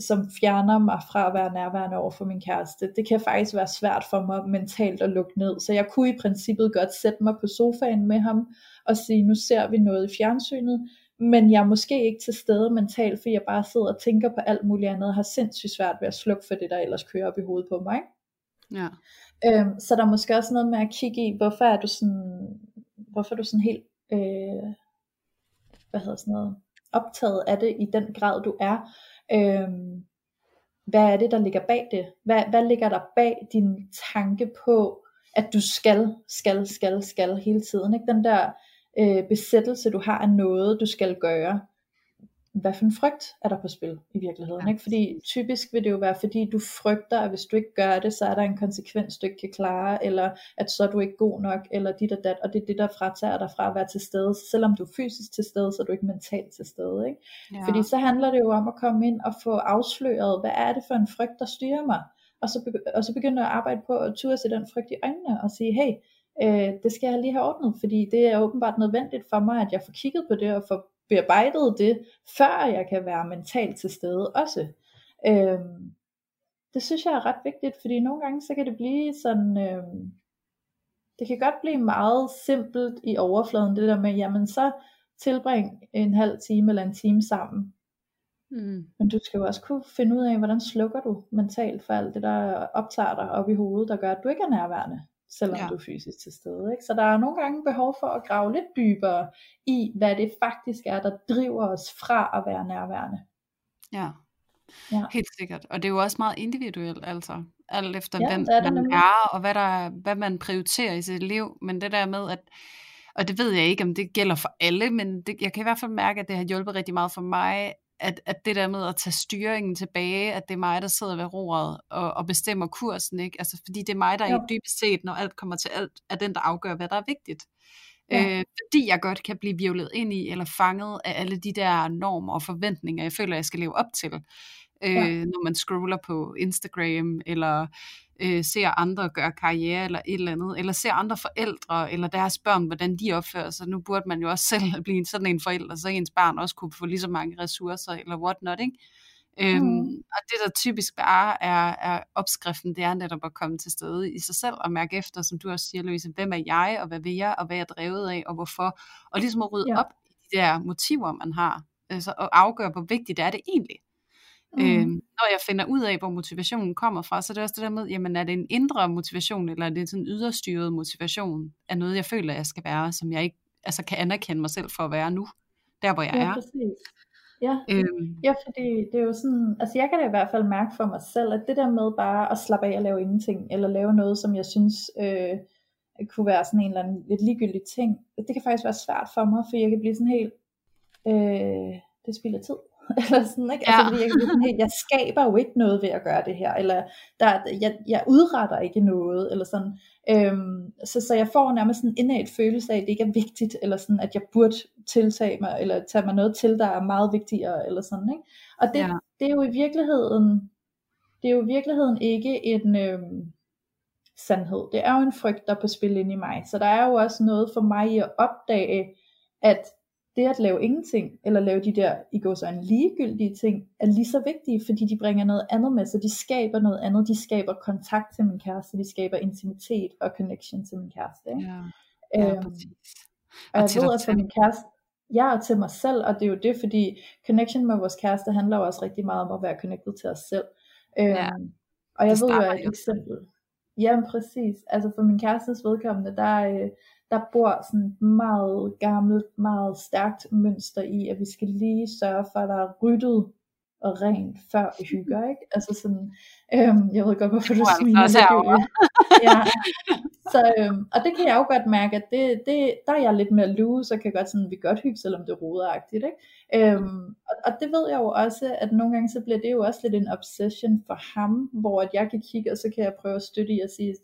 som fjerner mig fra at være nærværende over for min kæreste. Det kan faktisk være svært for mig mentalt at lukke ned. Så jeg kunne i princippet godt sætte mig på sofaen med ham og sige, nu ser vi noget i fjernsynet, men jeg er måske ikke til stede mentalt, fordi jeg bare sidder og tænker på alt muligt andet, og har sindssygt svært ved at slukke for det, der ellers kører op i hovedet på mig. Ja. Øhm, så der er måske også noget med at kigge i, hvorfor er du sådan, hvorfor er du sådan helt, øh, hvad hedder sådan noget, optaget af det i den grad du er, Øhm, hvad er det, der ligger bag det? Hvad, hvad ligger der bag din tanke på, at du skal, skal, skal, skal hele tiden? Ikke? Den der øh, besættelse, du har af noget, du skal gøre hvad for en frygt er der på spil i virkeligheden. Ja. Ikke? Fordi typisk vil det jo være, fordi du frygter, at hvis du ikke gør det, så er der en konsekvens, du ikke kan klare, eller at så er du ikke god nok, eller dit og dat, og det er det, der fratager dig fra at være til stede. Selvom du er fysisk til stede, så er du ikke mentalt til stede. Ikke? Ja. Fordi så handler det jo om at komme ind og få afsløret, hvad er det for en frygt, der styrer mig, og så, og så begynder at arbejde på at turde se den frygt i øjnene, og sige, hey, øh, det skal jeg lige have ordnet, fordi det er åbenbart nødvendigt for mig, at jeg får kigget på det, og får bearbejdet det, før jeg kan være mentalt til stede også. Øhm, det synes jeg er ret vigtigt, fordi nogle gange så kan det blive sådan, øhm, det kan godt blive meget simpelt i overfladen, det der med, jamen så tilbring en halv time eller en time sammen. Mm. Men du skal jo også kunne finde ud af, hvordan slukker du mentalt for alt det, der optager dig op i hovedet, der gør, at du ikke er nærværende, selvom ja. du er fysisk til stede. Ikke? Så der er nogle gange behov for at grave lidt dybere i, hvad det faktisk er, der driver os fra at være nærværende. Ja, ja. helt sikkert. Og det er jo også meget individuelt, altså. Alt efter, ja, hvem er man er, og hvad, der, hvad man prioriterer i sit liv. Men det der med, at og det ved jeg ikke, om det gælder for alle, men det, jeg kan i hvert fald mærke, at det har hjulpet rigtig meget for mig, at, at det der med at tage styringen tilbage, at det er mig, der sidder ved roret og, og bestemmer kursen, ikke? Altså, fordi det er mig, der i dybest set, når alt kommer til alt, er den, der afgør, hvad der er vigtigt. Ja. Øh, fordi jeg godt kan blive virvlet ind i, eller fanget af alle de der normer og forventninger, jeg føler, jeg skal leve op til. Øh, ja. Når man scroller på Instagram, eller øh, ser andre gøre karriere eller et eller andet, eller ser andre forældre eller deres børn, hvordan de opfører sig. Nu burde man jo også selv blive sådan en forælder, så ens barn også kunne få lige så mange ressourcer eller whatnot, ikke? Øhm, mm. og det der typisk bare er, er opskriften, det er netop at komme til stede i sig selv og mærke efter, som du også siger, Louise, hvem er jeg, og hvad vil jeg, og hvad er jeg drevet af, og hvorfor, og ligesom at rydde ja. op i de der motiver, man har, altså, og afgøre, hvor vigtigt er det egentlig. Mm. Øh, når jeg finder ud af, hvor motivationen kommer fra, så er det også det der med, jamen er det en indre motivation, eller er det sådan en yderstyret motivation af noget, jeg føler, jeg skal være, som jeg ikke altså, kan anerkende mig selv for at være nu, der hvor jeg ja, er. Præcis. Ja, øhm. ja, fordi det er jo sådan, altså jeg kan da i hvert fald mærke for mig selv, at det der med bare at slappe af og lave ingenting, eller lave noget, som jeg synes øh, kunne være sådan en eller anden lidt ligegyldig ting, det kan faktisk være svært for mig, for jeg kan blive sådan helt, øh, det spilder tid. eller sådan, ikke? Altså, ja. Altså, fordi jeg, jeg skaber jo ikke noget ved at gøre det her, eller der, jeg, jeg udretter ikke noget, eller sådan. Øhm, så, så jeg får nærmest sådan en indad følelse af, at det ikke er vigtigt, eller sådan, at jeg burde tiltage mig, eller tage mig noget til, der er meget vigtigere, eller sådan, ikke? Og det, ja. det er jo i virkeligheden, det er jo i virkeligheden ikke en øhm, sandhed. Det er jo en frygt, der er på spil inde i mig. Så der er jo også noget for mig i at opdage, at det at lave ingenting, eller lave de der, i går så en ligegyldige ting, er lige så vigtige, fordi de bringer noget andet med sig, de skaber noget andet, de skaber kontakt til min kæreste, de skaber intimitet og connection til min kæreste. Ikke? Ja, ja øhm, og jeg ved, at for min kæreste, ja, og til mig selv, og det er jo det, fordi connection med vores kæreste handler jo også rigtig meget om at være connected til os selv. Øhm, ja, og jeg ved jo et eksempel. Ja, præcis. Altså for min kærestes vedkommende, der, øh, der bor sådan et meget gammelt, meget stærkt mønster i, at vi skal lige sørge for, at der er ryddet og rent, før vi hygger, ikke? Altså sådan, øhm, jeg ved godt, hvorfor du smiler. Også ja. Så, øhm, og det kan jeg jo godt mærke, at det, det, der er jeg lidt mere loose, så kan godt sådan, vi godt hygge, selvom det er roderagtigt, ikke? Øhm, og, og, det ved jeg jo også, at nogle gange så bliver det jo også lidt en obsession for ham, hvor at jeg kan kigge, og så kan jeg prøve at støtte i at sige,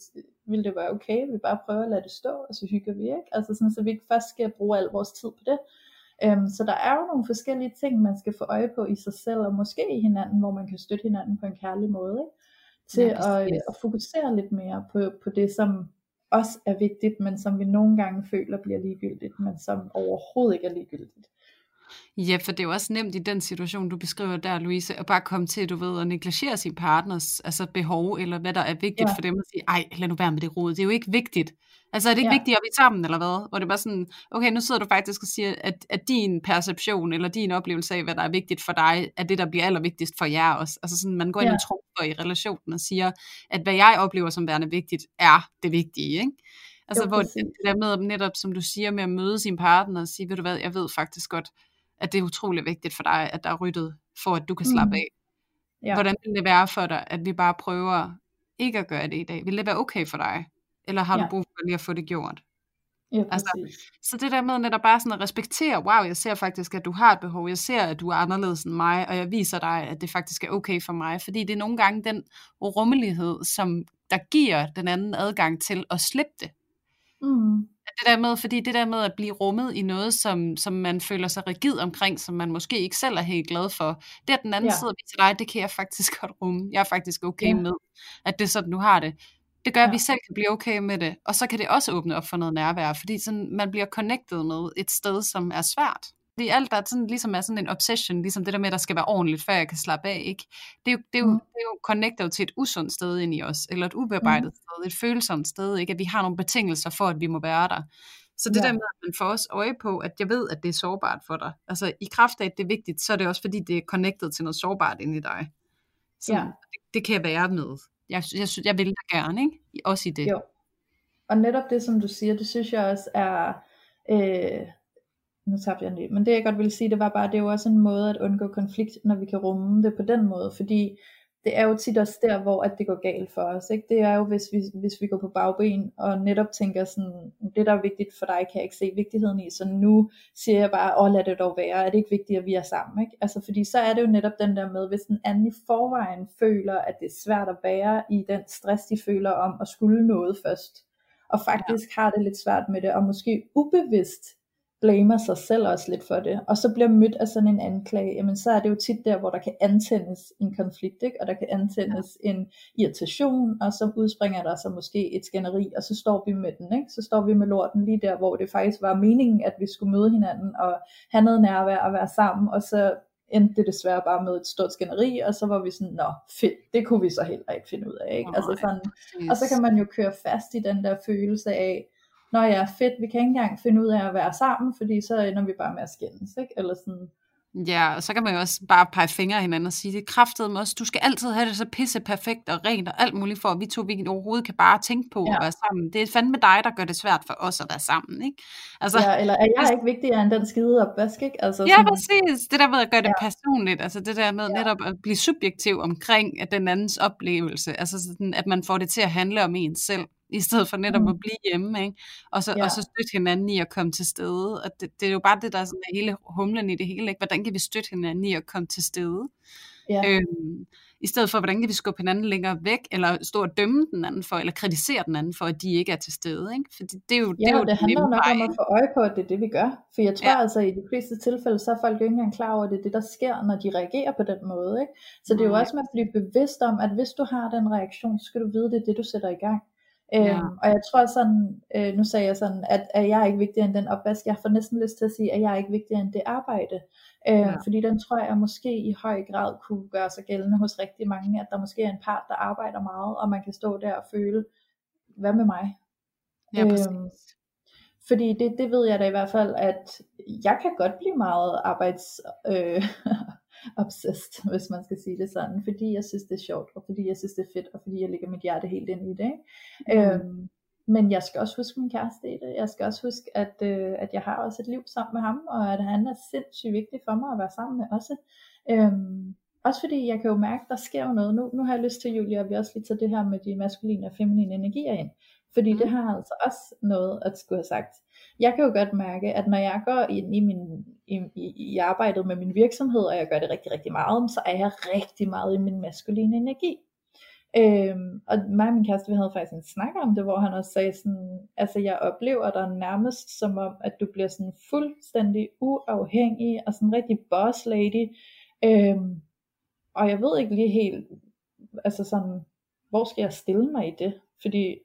vil det være okay, vi bare prøver at lade det stå, og så hygger vi, ikke? Altså sådan, så vi ikke først skal bruge al vores tid på det. Øhm, så der er jo nogle forskellige ting, man skal få øje på i sig selv, og måske i hinanden, hvor man kan støtte hinanden på en kærlig måde, ikke? til ja, at, at fokusere lidt mere på, på det, som også er vigtigt, men som vi nogle gange føler bliver ligegyldigt, men som overhovedet ikke er ligegyldigt. Ja, for det er jo også nemt i den situation, du beskriver der, Louise, at bare komme til, du ved, at negligere sin partners altså behov, eller hvad der er vigtigt ja. for dem, at sige, ej, lad nu være med det rod, det er jo ikke vigtigt. Altså er det ikke ja. vigtigt, at vi er sammen, eller hvad? Hvor det er bare sådan, okay, nu sidder du faktisk og siger, at, at din perception, eller din oplevelse af, hvad der er vigtigt for dig, er det, der bliver allervigtigst for jer også. Altså sådan, man går ind ja. og tror i relationen og siger, at hvad jeg oplever som værende vigtigt, er det vigtige, ikke? Altså jo, hvor det, det der med netop, som du siger, med at møde sin partner og sige, ved du hvad, jeg ved faktisk godt, at det er utrolig vigtigt for dig, at der er ryddet, for at du kan slappe mm. af. Ja. Hvordan vil det være for dig, at vi bare prøver ikke at gøre det i dag? Vil det være okay for dig? Eller har ja. du brug for lige at få det gjort? Ja, altså, så det der med netop bare sådan at respektere, wow, jeg ser faktisk, at du har et behov, jeg ser, at du er anderledes end mig, og jeg viser dig, at det faktisk er okay for mig, fordi det er nogle gange den rummelighed, som der giver den anden adgang til at slippe det. Mm det der med, fordi det der med at blive rummet i noget, som, som man føler sig rigid omkring, som man måske ikke selv er helt glad for, det at den anden ja. sidder til dig, det kan jeg faktisk godt rumme. Jeg er faktisk okay ja. med, at det er sådan, du har det. Det gør, ja. at vi selv kan blive okay med det, og så kan det også åbne op for noget nærvær, fordi sådan, man bliver connected med et sted, som er svært. Det er alt, der sådan, ligesom er sådan en obsession, ligesom det der med, at der skal være ordentligt, før jeg kan slappe af. Ikke? Det, er jo, det, er jo, mm. det er jo connectet til et usundt sted ind i os, eller et ubearbejdet mm. sted, et følsomt sted, ikke? at vi har nogle betingelser for, at vi må være der. Så det Ja. der med, at man får også øje på, at jeg ved, at det er sårbart for dig. Altså i kraft af, at det er vigtigt, så er det også fordi, det er connected til noget sårbart inde i dig. Så Ja. det, det kan jeg være med. Jeg, jeg, jeg vil da gerne, ikke? Også i det. Jo. Og netop det, som du siger, det synes jeg også er, øh, nu tabte jeg en lyd, men det jeg godt ville sige, det var bare, det er jo også en måde at undgå konflikt, når vi kan rumme det på den måde, fordi det er jo tit også der, hvor at det går galt for os. Ikke? Det er jo, hvis vi, hvis vi går på bagben, og netop tænker sådan, det der er vigtigt for dig, kan jeg ikke se vigtigheden i, så nu siger jeg bare, åh lad det dog være, er det ikke vigtigt, at vi er sammen? Ikke? Altså, fordi så er det jo netop den der med, hvis den anden i forvejen føler, at det er svært at være i den stress, de føler om at skulle noget først, og faktisk ja. har det lidt svært med det, og måske ubevidst blamer sig selv også lidt for det, og så bliver mødt af sådan en anklage, jamen så er det jo tit der, hvor der kan antændes en konflikt, ikke? og der kan antændes ja. en irritation, og så udspringer der så måske et skænderi, og så står vi med den, ikke? så står vi med lorten lige der, hvor det faktisk var meningen, at vi skulle møde hinanden, og have noget nærvær og være sammen, og så endte det desværre bare med et stort skænderi, og så var vi sådan, nå fedt, det kunne vi så heller ikke finde ud af, ikke? Nej, altså sådan, og så kan man jo køre fast i den der følelse af, Nå ja, fedt, vi kan ikke engang finde ud af at være sammen, fordi så ender vi bare med at skændes, ikke? Eller sådan. Ja, og så kan man jo også bare pege fingre af hinanden og sige, det kraftet med os, du skal altid have det så pisse perfekt og rent og alt muligt, for at vi to vi overhovedet kan bare tænke på ja. at være sammen. Det er fandme dig, der gør det svært for os at være sammen, ikke? Altså, ja, eller er jeg ikke vigtigere end den skide opvask, ikke? Altså, ja, sådan, præcis. Det der med at gøre det Ja. personligt, altså det der med Ja. netop at blive subjektiv omkring den andens oplevelse, altså sådan, at man får det til at handle om en selv, i stedet for netop Mm. at blive hjemme, ikke? Og, så, Ja. og så støtte hinanden i at komme til stede. Og det, det er jo bare det, der er sådan er hele humlen i det hele, ikke? Hvordan kan vi støtte hinanden i at komme til stede? ja. Øhm, I stedet for, hvordan kan vi skubbe hinanden længere væk, eller stå og dømme den anden for, eller kritisere den anden for, at de ikke er til stede. Ikke? For det, det er jo Ja, det, er jo det handler jo nok vej, om at få øje på, at det er det, vi gør. For jeg tror Ja. altså, i de fleste tilfælde, så er folk jo ikke engang klar over, at det er det, der sker, når de reagerer på den måde. Ikke? Så det er jo også med at blive bevidst om, at hvis du har den reaktion, så skal du vide, det er det, du sætter i gang. Ja. Øhm, og jeg tror sådan, øh, nu sagde jeg sådan, at, at jeg er ikke vigtigere end den opvask. Jeg får næsten lyst til at sige, at jeg er ikke vigtigere end det arbejde. Øh, ja. Fordi den tror jeg måske i høj grad kunne gøre sig gældende hos rigtig mange, at der måske er en part, der arbejder meget, og man kan stå der og føle, hvad med mig? Ja, præcis. Øhm, fordi det, det ved jeg da i hvert fald, at jeg kan godt blive meget arbejds øh, obsessed, hvis man skal sige det sådan, fordi jeg synes det er sjovt, og fordi jeg synes det er fedt, og fordi jeg lægger mit hjerte helt ind i det. Ikke? Mhm. Øhm, men jeg skal også huske min kæreste i det. Jeg skal også huske, at, øh, at jeg har også et liv sammen med ham, og at han er sindssygt vigtig for mig at være sammen med også. Øhm, også fordi jeg kan jo mærke, der sker jo noget. Nu, nu har jeg lyst til, Julia, at vi også lige tager det her med de maskuline og feminine energier ind. Fordi Mm. det har altså også noget at skulle have sagt. Jeg kan jo godt mærke, at når jeg går ind i, min, i, i, i arbejdet med min virksomhed, og jeg gør det rigtig, rigtig meget, så er jeg rigtig meget i min maskuline energi. Øhm, og mig og min kæreste, vi havde faktisk en snak om det, hvor han også sagde sådan, altså jeg oplever dig nærmest som om, at du bliver sådan fuldstændig uafhængig, og sådan en rigtig boss lady, øhm, og jeg ved ikke lige helt, altså sådan, hvor skal jeg stille mig i det, fordi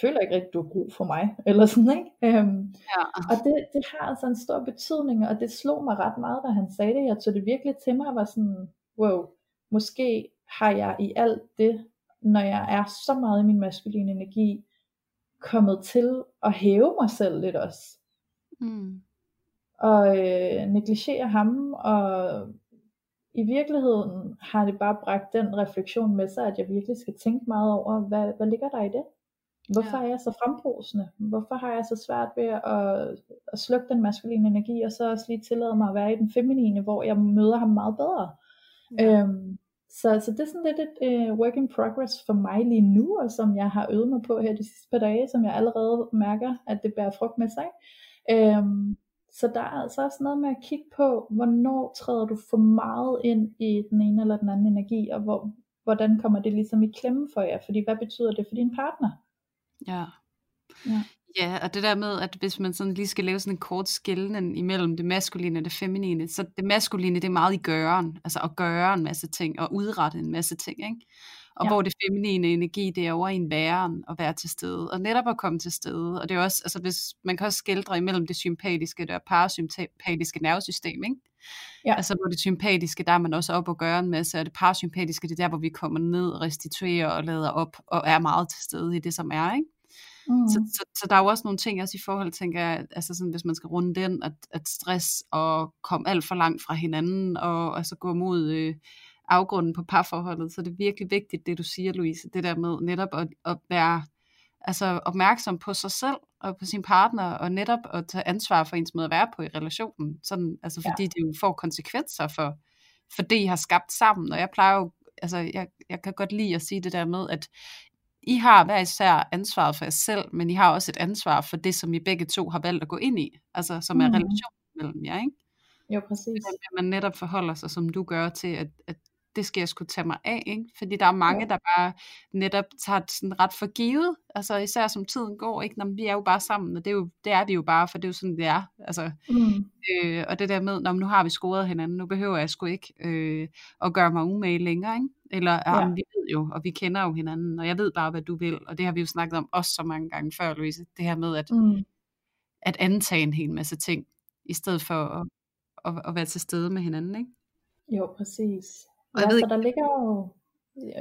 føler ikke rigtig, du har brug for mig, eller sådan, ikke? Øhm, Ja. og det, det har altså en stor betydning, og det slog mig ret meget, da han sagde det. Jeg tog det virkelig til mig og var sådan, wow, måske har jeg i alt det, når jeg er så meget i min maskuline energi, kommet til at hæve mig selv lidt også. Mm. Og øh, negligere ham, og i virkeligheden har det bare bragt den refleksion med sig, at jeg virkelig skal tænke meget over, hvad, hvad ligger der i det? Hvorfor Ja. er jeg så frembrusende? Hvorfor har jeg så svært ved at, at slukke den maskuline energi, og så også lige tillade mig at være i den feminine, hvor jeg møder ham meget bedre? Ja. Øhm, så, så det er sådan lidt et uh, work in progress for mig lige nu, og som jeg har øvet mig på her de sidste par dage, som jeg allerede mærker, at det bærer frugt med sig. Øhm, så der er altså også noget med at kigge på, hvornår træder du for meget ind i den ene eller den anden energi, og hvor, hvordan kommer det ligesom i klemme for jer, fordi hvad betyder det for din partner? Ja. Ja. Ja, og det der med, at hvis man sådan lige skal lave sådan en kort skillen imellem det maskuline og det feminine, så det maskuline, det er meget i gøren, altså at gøre en masse ting, og udrette en masse ting, ikke? Og Ja. hvor det feminine energi, det er over i en væren at være til stede, og netop at komme til stede, og det er også, altså hvis, man kan også skildre imellem det sympatiske og parasympatiske nervesystem, ikke? Ja. Altså hvor det sympatiske, der er man også op og gøre en masse, og det parasympatiske, det er der, hvor vi kommer ned restituerer og lader op, og er meget til stede i det, som er, ikke? Mm. Så, så, så der er jo også nogle ting også i forhold, tænker jeg, altså sådan, hvis man skal runde den, at, at stress og komme alt for langt fra hinanden, og altså gå mod øh, afgrunden på parforholdet, så det er virkelig vigtigt, det du siger, Louise, det der med netop at, at være altså opmærksom på sig selv og på sin partner, og netop at tage ansvar for ens måde at være på i relationen. Sådan, altså fordi ja. det jo får konsekvenser for, for det, I har skabt sammen. Og jeg plejer jo, altså jeg, jeg kan godt lide at sige det der med, at I har hver især ansvaret for jer selv, men I har også et ansvar for det, som I begge to har valgt at gå ind i, altså som er mm. relationen mellem jer, ikke? Jo, præcis. At man netop forholder sig, som du gør, til at, at det skal jeg skulle tage mig af, ikke? Fordi der er mange, ja. der bare netop tager sådan ret for givet, altså især som tiden går, ikke? Når vi er jo bare sammen, og det er, jo, det er vi jo bare, for det er jo sådan, det er. Altså, mm. øh, og det der med, når nu har vi scoret hinanden, nu behøver jeg sgu ikke øh, at gøre mig umage længere, ikke? Eller, ja. jamen, vi ved jo, og vi kender jo hinanden, og jeg ved bare, hvad du vil, og det har vi jo snakket om også så mange gange før, Louise, det her med at, mm. at antage en hel masse ting, i stedet for at, at, at være til stede med hinanden, ikke? Jo, præcis. Og ja, ved så der ligger jo,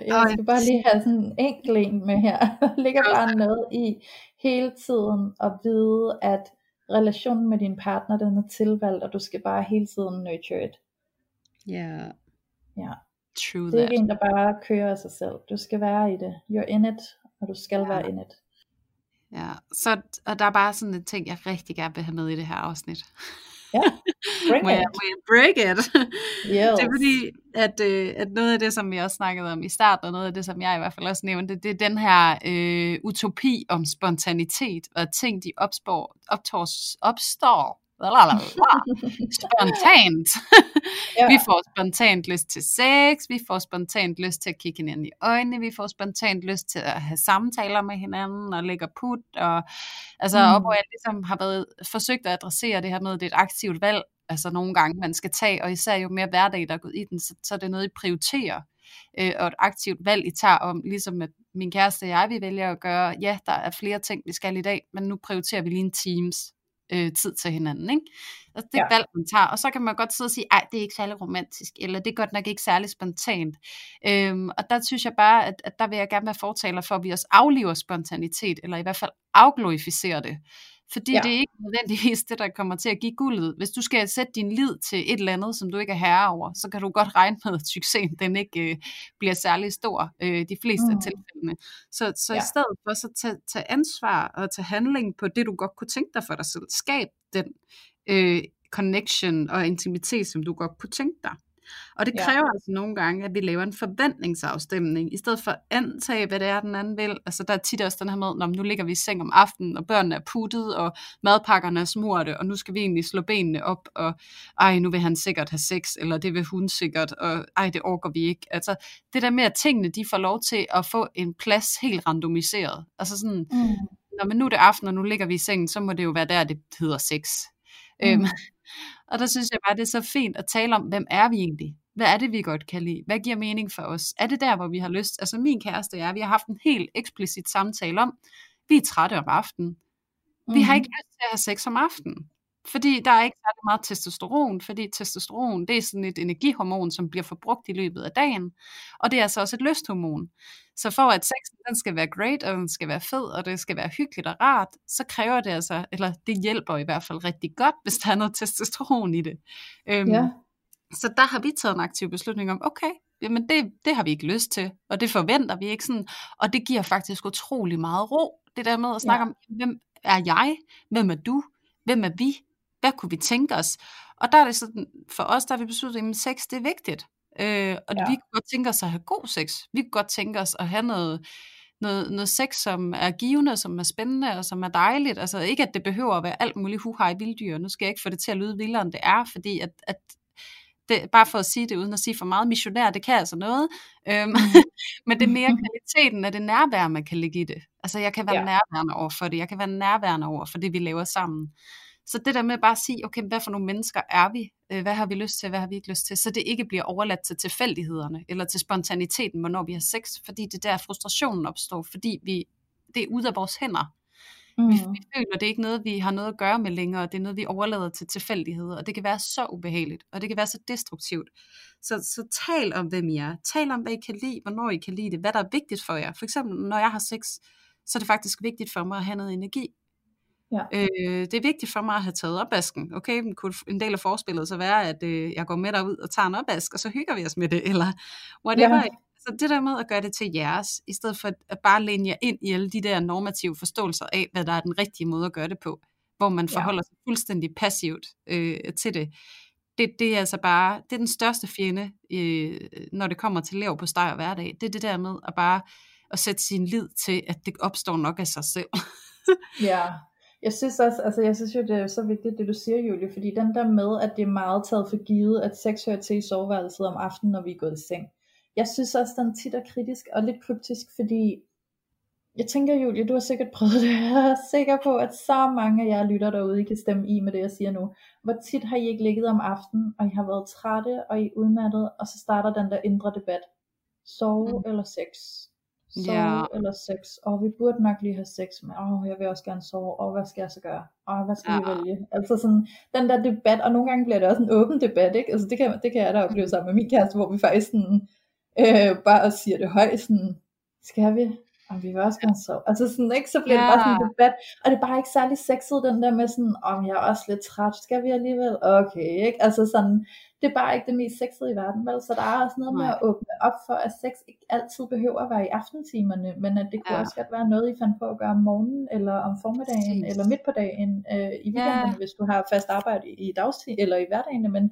jeg skal bare lige have sådan en enkelt en med her, der ligger bare noget i hele tiden at vide, at relationen med din partner, den er tilvalgt, og du skal bare hele tiden nurture it. Ja. Yeah. Ja. True det er ikke en, der bare kører af sig selv. Du skal være i det. You're in it, og du skal yeah. være in it. Ja, så og der er bare sådan en ting, jeg rigtig gerne vil have med i det her afsnit. Ja, må, jeg, må jeg break it? Yes. Det er fordi, at, øh, at noget af det, som vi også snakkede om i starten, og noget af det, som jeg i hvert fald også nævnte, det, det er den her øh, utopi om spontanitet, og ting, de opstår, opstår, opstår spontant. ja. Vi får spontant lyst til sex, vi får spontant lyst til at kigge hinanden i øjnene, vi får spontant lyst til at have samtaler med hinanden og lægge put, og altså mm. op, hvor jeg ligesom har været forsøgt at adressere det her med, at det er et aktivt valg, altså nogle gange man skal tage, og især jo mere hverdag, der er gået i den, så, så er det noget, I prioriterer, øh, og et aktivt valg, I tager om, ligesom at min kæreste og jeg, vi vælger at gøre, ja, der er flere ting, vi skal i dag, men nu prioriterer vi lige en Teams, øh, tid til hinanden. Ikke? Altså, det er ja. valg, man tager, og så kan man godt sidde og sige, ej, det er ikke særlig romantisk, eller det er godt nok ikke særlig spontant. Øhm, og der synes jeg bare, at, at der vil jeg gerne være fortaler for, at vi også aflever spontanitet, eller i hvert fald afglorificerer det. Fordi ja. det er ikke nødvendigvis det, der kommer til at give guldet. Hvis du skal sætte din lid til et eller andet, som du ikke er herre over, så kan du godt regne med, at succesen den ikke øh, bliver særlig stor øh, de fleste mm. af tilfældene. Så, så ja. i stedet for så tage, tage ansvar og tage handling på det, du godt kunne tænke dig for dig selv. Skab den øh, connection og intimitet, som du godt kunne tænke dig. Og det kræver ja. altså nogle gange, at vi laver en forventningsafstemning, i stedet for at antage, hvad det er, den anden vil. Altså der er tit også den her med, nu ligger vi i seng om aftenen, og børnene er puttet, og madpakkerne er smurte, og nu skal vi egentlig slå benene op, og ej, nu vil han sikkert have sex, eller det vil hun sikkert, og ej, det orker vi ikke. Altså det der med, at tingene, de får lov til at få en plads helt randomiseret. Altså sådan, mm. når man nu er det aften, og nu ligger vi i sengen, så må det jo være der, det hedder sex. Mm. Øhm, og der synes jeg bare, det er så fint at tale om, hvem er vi egentlig? Hvad er det, vi godt kan lide? Hvad giver mening for os? Er det der, hvor vi har lyst? Altså min kæreste og jeg, vi har haft en helt eksplicit samtale om, vi er trætte om aftenen. Vi har ikke mhm. lyst til at have sex om aftenen. Fordi der er ikke særlig meget testosteron, fordi testosteron, det er sådan et energihormon, som bliver forbrugt i løbet af dagen, og det er altså også et lysthormon. Så for at sexen den skal være great, og den skal være fed, og det skal være hyggeligt og rart, så kræver det altså, eller det hjælper i hvert fald rigtig godt, hvis der er noget testosteron i det. Øhm, ja. Så der har vi taget en aktiv beslutning om, okay, jamen det, det har vi ikke lyst til, og det forventer vi ikke sådan, og det giver faktisk utrolig meget ro, det der med at snakke ja. om, hvem er jeg, hvem er du, hvem er vi, hvad kunne vi tænke os? Og der er det sådan, for os, der har vi besluttet, at sex, det er vigtigt. Øh, og ja. vi kunne godt tænke os at have god sex. Vi kunne godt tænke os at have noget, noget, noget sex, som er givende, som er spændende og som er dejligt. Altså ikke, at det behøver at være alt muligt huhej vilddyr. Nu skal jeg ikke få det til at lyde vildere, end det er, fordi at, at det, bare for at sige det, uden at sige for meget missionær, det kan altså noget. Øhm, mm. men det er mere kvaliteten af det nærvær, man kan lægge i det. Altså jeg kan være ja. nærværende over for det. Jeg kan være nærværende over for det, vi laver sammen. Så det der med bare at sige, okay, hvad for nogle mennesker er vi? Øh, hvad har vi lyst til? Hvad har vi ikke lyst til? Så det ikke bliver overladt til tilfældighederne, eller til spontaniteten, hvornår vi har sex, fordi det der frustrationen opstår, fordi vi, det er ud af vores hænder. Mm. Vi, vi føler, det er ikke noget, vi har noget at gøre med længere, det er noget, vi overlader til tilfældigheder, og det kan være så ubehageligt, og det kan være så destruktivt. Så, så tal om, hvem I er. Tal om, hvad I kan lide, hvornår I kan lide det, hvad der er vigtigt for jer. For eksempel, når jeg har sex, så er det faktisk vigtigt for mig at have noget energi. Ja. Øh, det er vigtigt for mig at have taget opvasken. Okay, men kunne en del af forspillet så være, at øh, jeg går med derud og tager en opvask, og så hygger vi os med det, eller whatever. Ja. Så det der med at gøre det til jeres, i stedet for at bare læne jer ind i alle de der normative forståelser af, hvad der er den rigtige måde at gøre det på, hvor man forholder ja. sig fuldstændig passivt øh, til det. det. Det er altså bare, det er den største fjende, øh, når det kommer til lav på steg og hverdag. Det er det der med at bare at sætte sin lid til, at det opstår nok af sig selv. ja, jeg synes også, altså jeg synes jo, det er så vigtigt, det du siger, Julie, fordi den der med, at det er meget taget for givet, at sex hører til i soveværelset om aftenen, når vi er gået i seng. Jeg synes også, den tit er kritisk og lidt kryptisk, fordi jeg tænker, Julie, du har sikkert prøvet det. Jeg er sikker på, at så mange af jer lytter derude, I kan stemme i med det, jeg siger nu. Hvor tit har I ikke ligget om aftenen, og I har været trætte, og I er udmattet, og så starter den der indre debat. Sove mm. eller sex? Sove yeah. eller sex, og vi burde nok lige have sex, men åh, jeg vil også gerne sove, og hvad skal jeg så gøre, og hvad skal ja. vi vælge, altså sådan, den der debat, og nogle gange bliver det også en åben debat, ikke, altså det kan, det kan jeg da opleve sammen med min kæreste, hvor vi faktisk sådan, øh, bare siger det højt, sådan, skal vi, og vi vil også gerne sove, altså sådan, ikke, så bliver ja. det bare sådan en debat, og det er bare ikke særlig sexet, den der med sådan, om jeg er også lidt træt, skal vi alligevel, okay, ikke, altså sådan, det er bare ikke det mest sexede i verden, vel? Så der er også noget Nej. med at åbne op for, at sex ikke altid behøver at være i aftentimerne, men at det kunne ja. også godt være noget, I fandt på at gøre om morgenen, eller om formiddagen, Præcis. eller midt på dagen, øh, i weekenden, ja. hvis du har fast arbejde i, dagstid, eller i hverdagen, men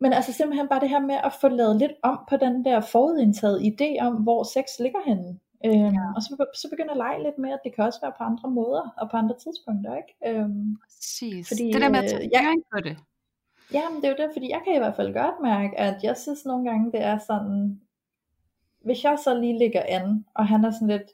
men altså simpelthen bare det her med at få lavet lidt om på den der forudindtaget idé om, hvor sex ligger henne. Øhm, ja. Og så, så begynder at lege lidt med, at det kan også være på andre måder, og på andre tidspunkter, ikke? Øhm, Præcis. Fordi, det der med at tage øh, jeg, på det. Ja, men det er jo det, fordi jeg kan i hvert fald godt mærke, at jeg synes nogle gange, det er sådan, hvis jeg så lige ligger an, og han er sådan lidt,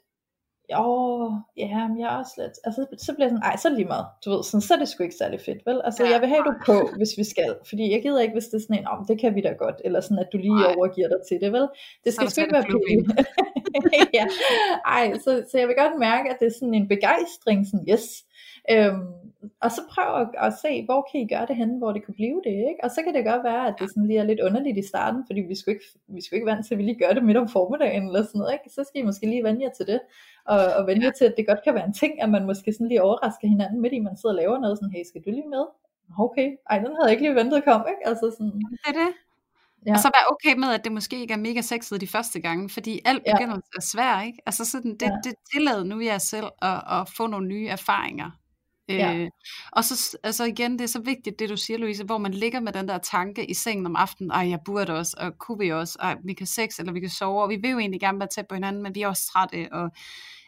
åh, ja, men jeg er også lidt, altså så bliver jeg sådan, ej, så lige meget, du ved, sådan, så er det sgu ikke særlig fedt, vel? Altså, ja. jeg vil have du på, hvis vi skal, fordi jeg gider ikke, hvis det er sådan en, om det kan vi da godt, eller sådan, at du lige Ej. overgiver dig til det, vel? Det skal sgu ikke være pinligt. ja, ej, så, så jeg vil godt mærke, at det er sådan en begejstring, sådan, yes, øhm, og så prøv at, at se, hvor kan I gøre det henne, hvor det kunne blive det, ikke? Og så kan det godt være, at det sådan lige er lidt underligt i starten, fordi vi skulle ikke, vi skulle ikke vant til, at vi lige gør det midt om formiddagen, eller sådan noget, ikke? Så skal I måske lige vende jer til det, og, og vende jer til, at det godt kan være en ting, at man måske sådan lige overrasker hinanden midt i, man sidder og laver noget, sådan, hey, skal du lige med? Okay, ej, den havde jeg ikke lige ventet kom, ikke? Altså sådan, det er det. Ja. Og så være okay med, at det måske ikke er mega sexet de første gange, fordi alt begynder ja. at svært, ikke? Altså sådan, det, ja. det tillader nu jer selv at, at få nogle nye erfaringer. Ja. Øh, og så altså igen, det er så vigtigt, det du siger, Louise, hvor man ligger med den der tanke i sengen om aftenen, ej, jeg burde også, og kunne vi også, ej, vi kan sex, eller vi kan sove, og vi vil jo egentlig gerne være tæt på hinanden, men vi er også trætte, og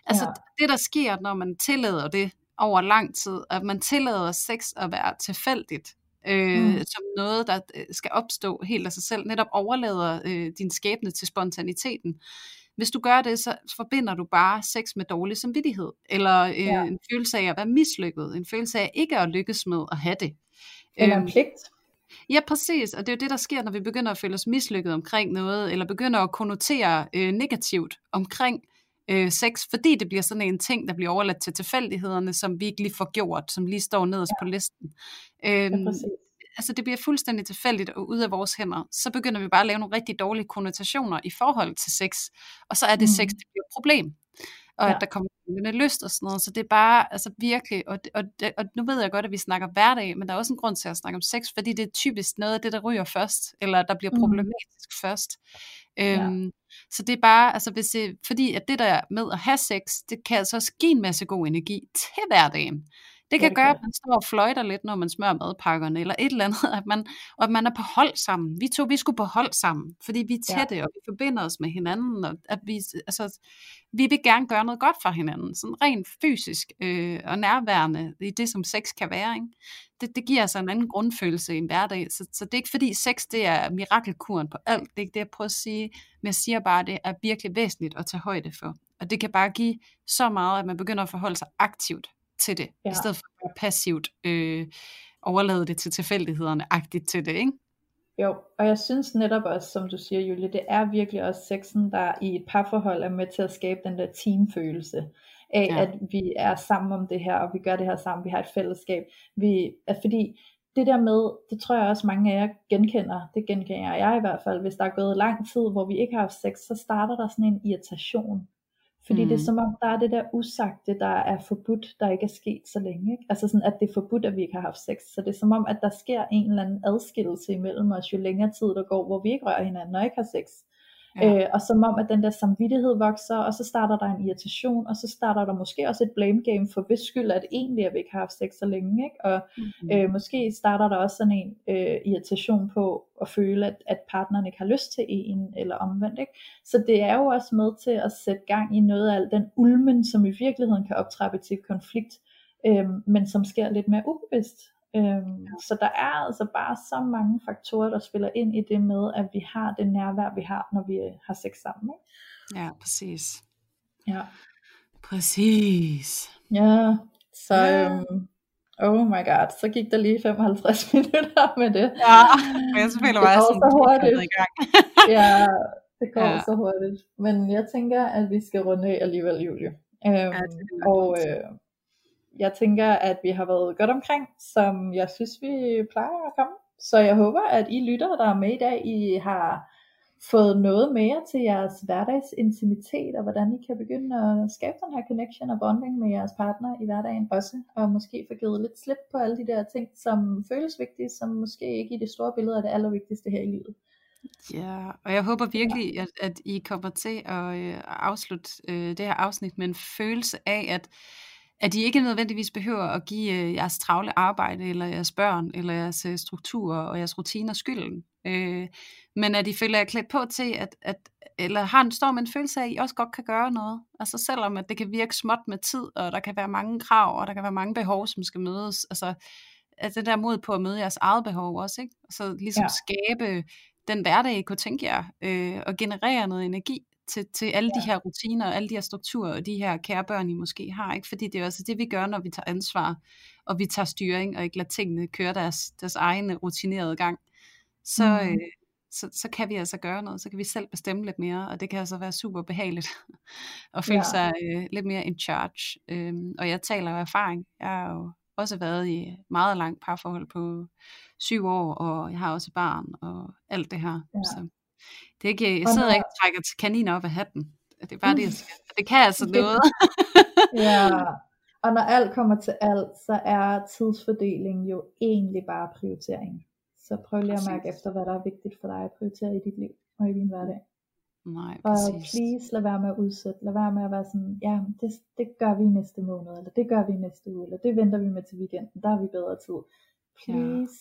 altså ja. det, der sker, når man tillader det over lang tid, at man tillader sex at være tilfældigt, øh, mm. som noget, der øh, skal opstå helt af sig selv, netop overlader øh, din skæbne til spontaniteten, hvis du gør det, så forbinder du bare sex med dårlig samvittighed, eller øh, ja. en følelse af at være mislykket, en følelse af ikke at lykkes med at have det. Eller en øhm, pligt. Ja, præcis. Og det er jo det, der sker, når vi begynder at føle os mislykket omkring noget, eller begynder at konnotere øh, negativt omkring øh, sex, fordi det bliver sådan en ting, der bliver overladt til tilfældighederne, som vi ikke lige får gjort, som lige står nederst ja. på listen. Øhm, ja, altså det bliver fuldstændig tilfældigt og ud af vores hænder, så begynder vi bare at lave nogle rigtig dårlige konnotationer i forhold til sex, og så er det mm. sex, det bliver et problem og ja. at der kommer en lyst og sådan noget. Så det er bare altså virkelig, og, og, og nu ved jeg godt, at vi snakker hverdag, men der er også en grund til at snakke om sex, fordi det er typisk noget af det, der ryger først, eller der bliver mm. problematisk mm. først. Øhm, ja. Så det er bare, altså hvis det, fordi at det der med at have sex, det kan altså også give en masse god energi til hverdagen. Det kan ja, det gøre, kan. at man står og fløjter lidt, når man smører madpakkerne, eller et eller andet, at man, og at man er på hold sammen. Vi to, vi skulle på hold sammen, fordi vi er tætte, ja. og vi forbinder os med hinanden, og at vi, altså, vi vil gerne gøre noget godt for hinanden, sådan rent fysisk øh, og nærværende i det, som sex kan være. Ikke? Det, det giver altså en anden grundfølelse i en hverdag, så, så det er ikke fordi sex, det er mirakelkuren på alt, det er ikke det, jeg prøver at sige, men jeg siger bare, at det er virkelig væsentligt at tage højde for. Og det kan bare give så meget, at man begynder at forholde sig aktivt til det, ja. i stedet for at passivt øh, overlade det til tilfældighederne, agtigt til det, ikke? Jo, og jeg synes netop også, som du siger, Julie, det er virkelig også sexen, der i et parforhold er med til at skabe den der teamfølelse af, ja. at vi er sammen om det her, og vi gør det her sammen, vi har et fællesskab. Vi, er fordi det der med, det tror jeg også mange af jer genkender, det genkender jeg i hvert fald, hvis der er gået lang tid, hvor vi ikke har haft sex, så starter der sådan en irritation Fordi mm. det er Mm. som om, der er det der usagte, der er forbudt, der ikke er sket så længe. Ikke? Altså sådan, at det er forbudt, at vi ikke har haft sex. Så det er som om, at der sker en eller anden adskillelse imellem os, jo længere tid der går, hvor vi ikke rører hinanden og ikke har sex. Ja. Øh, og som om, at den der samvittighed vokser, og så starter der en irritation, og så starter der måske også et blame game for hvis skyld, at egentlig, at vi ikke har haft sex så længe. Ikke? Og Mm. øh, måske starter der også sådan en øh, irritation på at føle, at, at partneren ikke har lyst til en, eller omvendt. Ikke? Så det er jo også med til at sætte gang i noget af al den ulmen, som i virkeligheden kan optrappe til konflikt, øh, men som sker lidt mere ubevidst. Øhm, så der er altså bare så mange faktorer, der spiller ind i det med, at vi har det nærvær, vi har, når vi øh, har sex sammen. Ikke? Ja, præcis. Ja. Præcis. Ja, så Ja. øhm, oh my god, så gik der lige 55 minutter med det. Ja, og jeg føler går sådan, så hurtigt. i gang. Ja, det går Ja. ja. så hurtigt. Men jeg tænker, at vi skal runde af alligevel, Julie. Øhm, Ja, og øh, jeg tænker, at vi har været godt omkring, som jeg synes, vi plejer at komme. Så jeg håber, at I lyttere, der er med i dag, I har fået noget mere til jeres hverdagsintimitet, og hvordan I kan begynde at skabe den her connection og bonding med jeres partner i hverdagen også, og måske få givet lidt slip på alle de der ting, som føles vigtige, som måske ikke i det store billede er det allervigtigste her i livet. Ja, og jeg håber virkelig, at, at I kommer til at øh, afslutte øh, det her afsnit med en følelse af, at, at I ikke nødvendigvis behøver at give øh, jeres travle arbejde, eller jeres børn, eller jeres øh, strukturer og jeres rutiner skylden. Øh, men at I føler jer klædt på til, at, at eller har en, står med en følelse af, at I også godt kan gøre noget. Altså selvom at det kan virke småt med tid, og der kan være mange krav, og der kan være mange behov, som skal mødes. Altså at det der mod på at møde jeres eget behov også, ikke? Så ligesom Ja. ja. skabe den hverdag, I kunne tænke jer, øh, og generere noget energi til, til alle ja. de her rutiner, og alle de her strukturer, og de her kære børn, I måske har, ikke? Fordi det er også det, vi gør, når vi tager ansvar, og vi tager styring, og ikke lader tingene køre deres, deres egen rutinerede gang. Så, Mhm. øh, så, så kan vi altså gøre noget, så kan vi selv bestemme lidt mere, og det kan altså være super behageligt at føle Ja. sig øh, lidt mere in charge. Øhm, og jeg taler af erfaring. Jeg har jo også været i et meget langt parforhold på syv år, og jeg har også barn, og alt det her. Ja. Så det er ikke, jeg Og sidder ikke og trækker kaniner op af hatten. Det er bare det, jeg siger. Det kan altså noget. Ja, og når alt kommer til alt, så er tidsfordeling jo egentlig bare prioritering. Så prøv lige at mærke efter, hvad der er vigtigt for dig at prioritere i dit liv og i din hverdag. Nej, Og præcis. please lad være med at udsætte. Lad være med at være sådan, ja, det, det gør vi næste måned, eller det gør vi næste uge, eller det venter vi med til weekenden, der har vi bedre tid. Please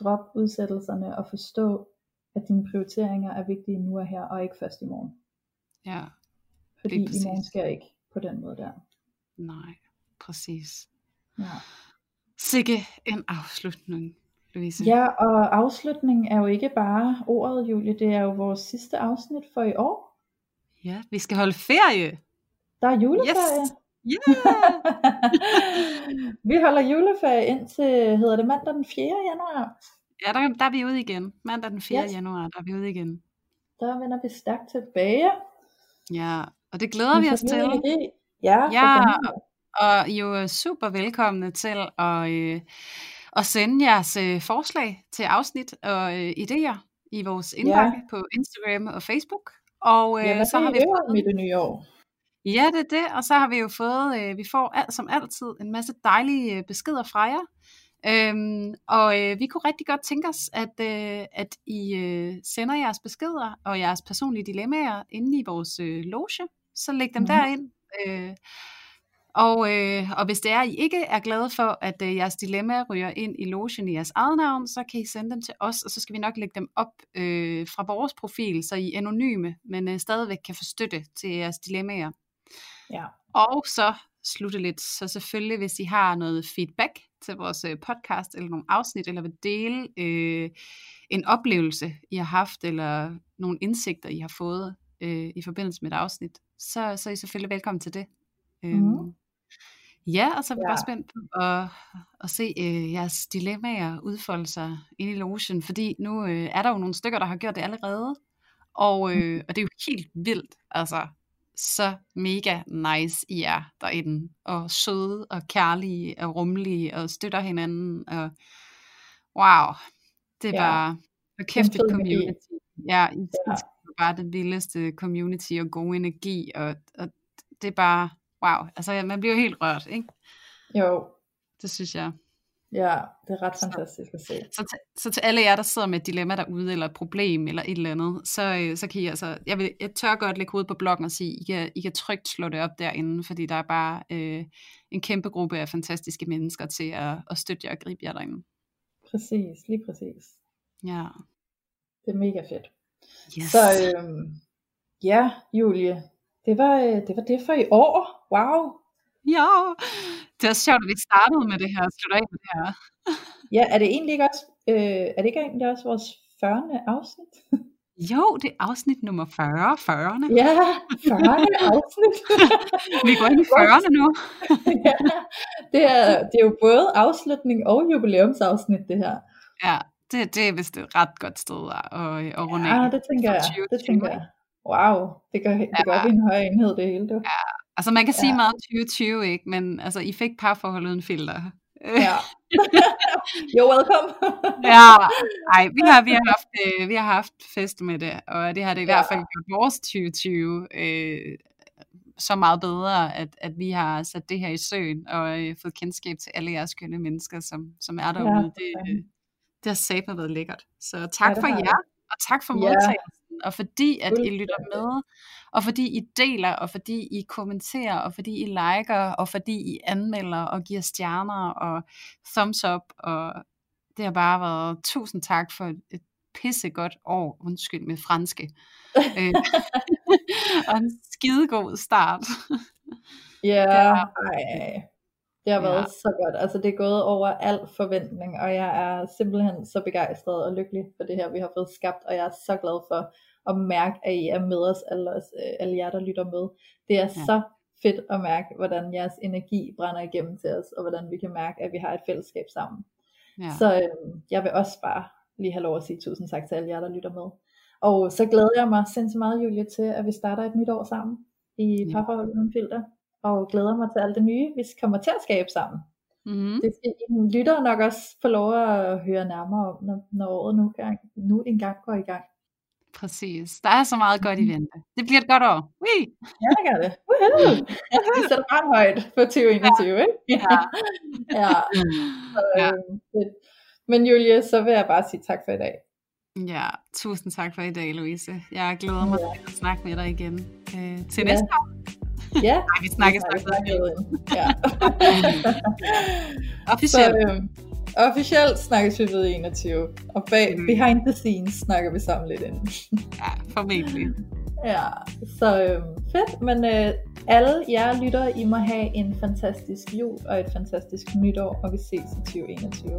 drop udsættelserne og forstå, at dine prioriteringer er vigtige nu og her, og ikke først i morgen. Ja, Fordi i morgen sker ikke på den måde der. nej, præcis. Ja. Sikke en afslutning, Louise. Ja, og afslutningen er jo ikke bare ordet, Julie. Det er jo vores sidste afsnit for i år. ja vi skal holde ferie. Der er juleferie. Yes. Yeah. vi holder juleferie indtil, hedder det mandag den 4. januar. Ja, der, der er vi ude igen. Mandag den 4. Yes. januar, der er vi ude igen. Der vender vi stærkt tilbage. Ja, og det glæder vi Med os til. energi. Ja, Ja, og I er jo super velkomne til at, øh, at sende jeres øh, forslag til afsnit og øh, idéer i vores indbakke ja. på Instagram og Facebook. Og øh, ja, så har vi fået... i det nye år? ja, det er det, og så har vi jo fået, øh, vi får alt, som altid en masse dejlige øh, beskeder fra jer. Øhm, og øh, vi kunne rigtig godt tænke os, at, øh, at I øh, sender jeres beskeder og jeres personlige dilemmaer inde i vores øh, loge. Så læg dem mm. derind. Øh, og, øh, og hvis det er, at I ikke er glade for, at øh, jeres dilemma ryger ind i logen i jeres eget navn, så kan I sende dem til os, og så skal vi nok lægge dem op øh, fra vores profil, så I er anonyme, men øh, stadigvæk kan få støtte til jeres dilemmaer. Ja. Og så slutte lidt, så selvfølgelig hvis I har noget feedback til vores øh, podcast, eller nogle afsnit, eller vil dele øh, en oplevelse, I har haft, eller nogle indsigter, I har fået øh, i forbindelse med et afsnit, så, så er I selvfølgelig velkommen til det. Mhm. Øhm, ja, og så er vi Ja. bare spændt på at, at se øh, jeres dilemmaer udfolde sig ind i logen, fordi nu øh, er der jo nogle stykker, der har gjort det allerede, og, øh, og det er jo helt vildt, altså så mega nice I er derinde, og søde og kærlige og rummelige og støtter hinanden, og wow, det er Ja. bare, og kæft et community. Ja, I, Ja. Er bare det vildeste community og god energi, og, og det er bare, wow, altså man bliver helt rørt, ikke? Jo, Det synes jeg. Ja, det er ret fantastisk at se. Så til, så til alle jer, der sidder med et dilemma derude, eller et problem, eller et eller andet, så, øh, så kan I altså, jeg, vil, jeg tør godt lægge hovedet på bloggen og sige, I kan, I kan trygt slå det op derinde, fordi der er bare øh, en kæmpe gruppe af fantastiske mennesker til at, at støtte jer og gribe jer derinde. Præcis, lige præcis. Ja. Det er mega fedt. Yes. Så øhm, ja, Julie, det var, øh, det var det for i år. Wow. Ja, det er også sjovt, at vi startede med det her, og slutter af med det her. Ja, er det egentlig ikke også, øh, er det ikke egentlig også vores 40. afsnit? Jo, det er afsnit nummer 40, 40'erne. Ja, 40. afsnit. Vi går ind i 40'erne nu. ja, det, er, det er jo både afslutning og jubilæumsafsnit, det her. Ja, det, det er vist et ret godt sted at, at, at runde Ja, af. det tænker jeg. 2020, Det tænker jeg. Wow, det går, det går op i en høj enhed, det hele. Du. Altså man kan sige Ja. meget 2020, ikke? Men altså, I fik parforhold uden filter. Ja. You're welcome. ja, ej, vi har, vi, har haft, øh, vi har haft fest med det, og det har det i Ja. hvert fald gjort vores 2020 øh, så meget bedre, at, at vi har sat det her i søen, og øh, fået kendskab til alle jeres skønne mennesker, som, som er derude. Ja, det, øh, det har satme været lækkert. Så tak Ja, for jer, og tak for modtagelsen, og fordi at I lytter med, og fordi I deler, og fordi I kommenterer, og fordi I liker, og fordi I anmelder, og giver stjerner, og thumbs up, og det har bare været tusind tak for et, pissegodt år, undskyld med franske, øh, og en skidegod start. Ja, ej. Det har været Ja. så godt. Altså det er gået over al forventning, og jeg er simpelthen så begejstret og lykkelig for det her, vi har fået skabt, og jeg er så glad for at mærke, at I er med os, alle, os, øh, alle jer, der lytter med. Det er Ja. så fedt at mærke, hvordan jeres energi brænder igennem til os, og hvordan vi kan mærke, at vi har et fællesskab sammen. Ja. Så øhm, jeg vil også bare lige have lov at sige tusind tak til alle jer, der lytter med. Og så glæder jeg mig sindssygt meget, Julie, til at vi starter et nyt år sammen i Ja. parforhold uden filter. Og glæder mig til alt det nye, vi kommer til at skabe sammen. Mm-hmm. Det skal I lytter nok også få lov at høre nærmere om, når, når året nu, gang, nu engang går i gang. Præcis. Der er så meget godt i vente. Det bliver et godt år. Wee! Ja, det gør det. Woohoo! vi sætter bare højt for 2021, ikke? Ja. ja. Så, Ja. øhm. Men Julie, så vil jeg bare sige tak for i dag. Ja, tusind tak for i dag, Louise. Jeg glæder mig Ja. til at snakke med dig igen øh, til Ja. næste år. Ja, Nej, vi snakkes vi nok ved. Ja. Officielt. Så, øhm, officielt snakkes vi ved 21, og bag, Mhm. behind the scenes snakker vi sammen lidt ind. Ja, formentlig. Ja, så øhm, fedt, men øh, alle jer lytter, I må have en fantastisk jul og et fantastisk nytår, og vi ses i 2021.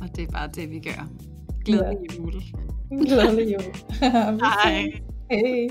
Og det er bare det, vi gør. Glædelig jul. Glædelig jul. Hej. Hej.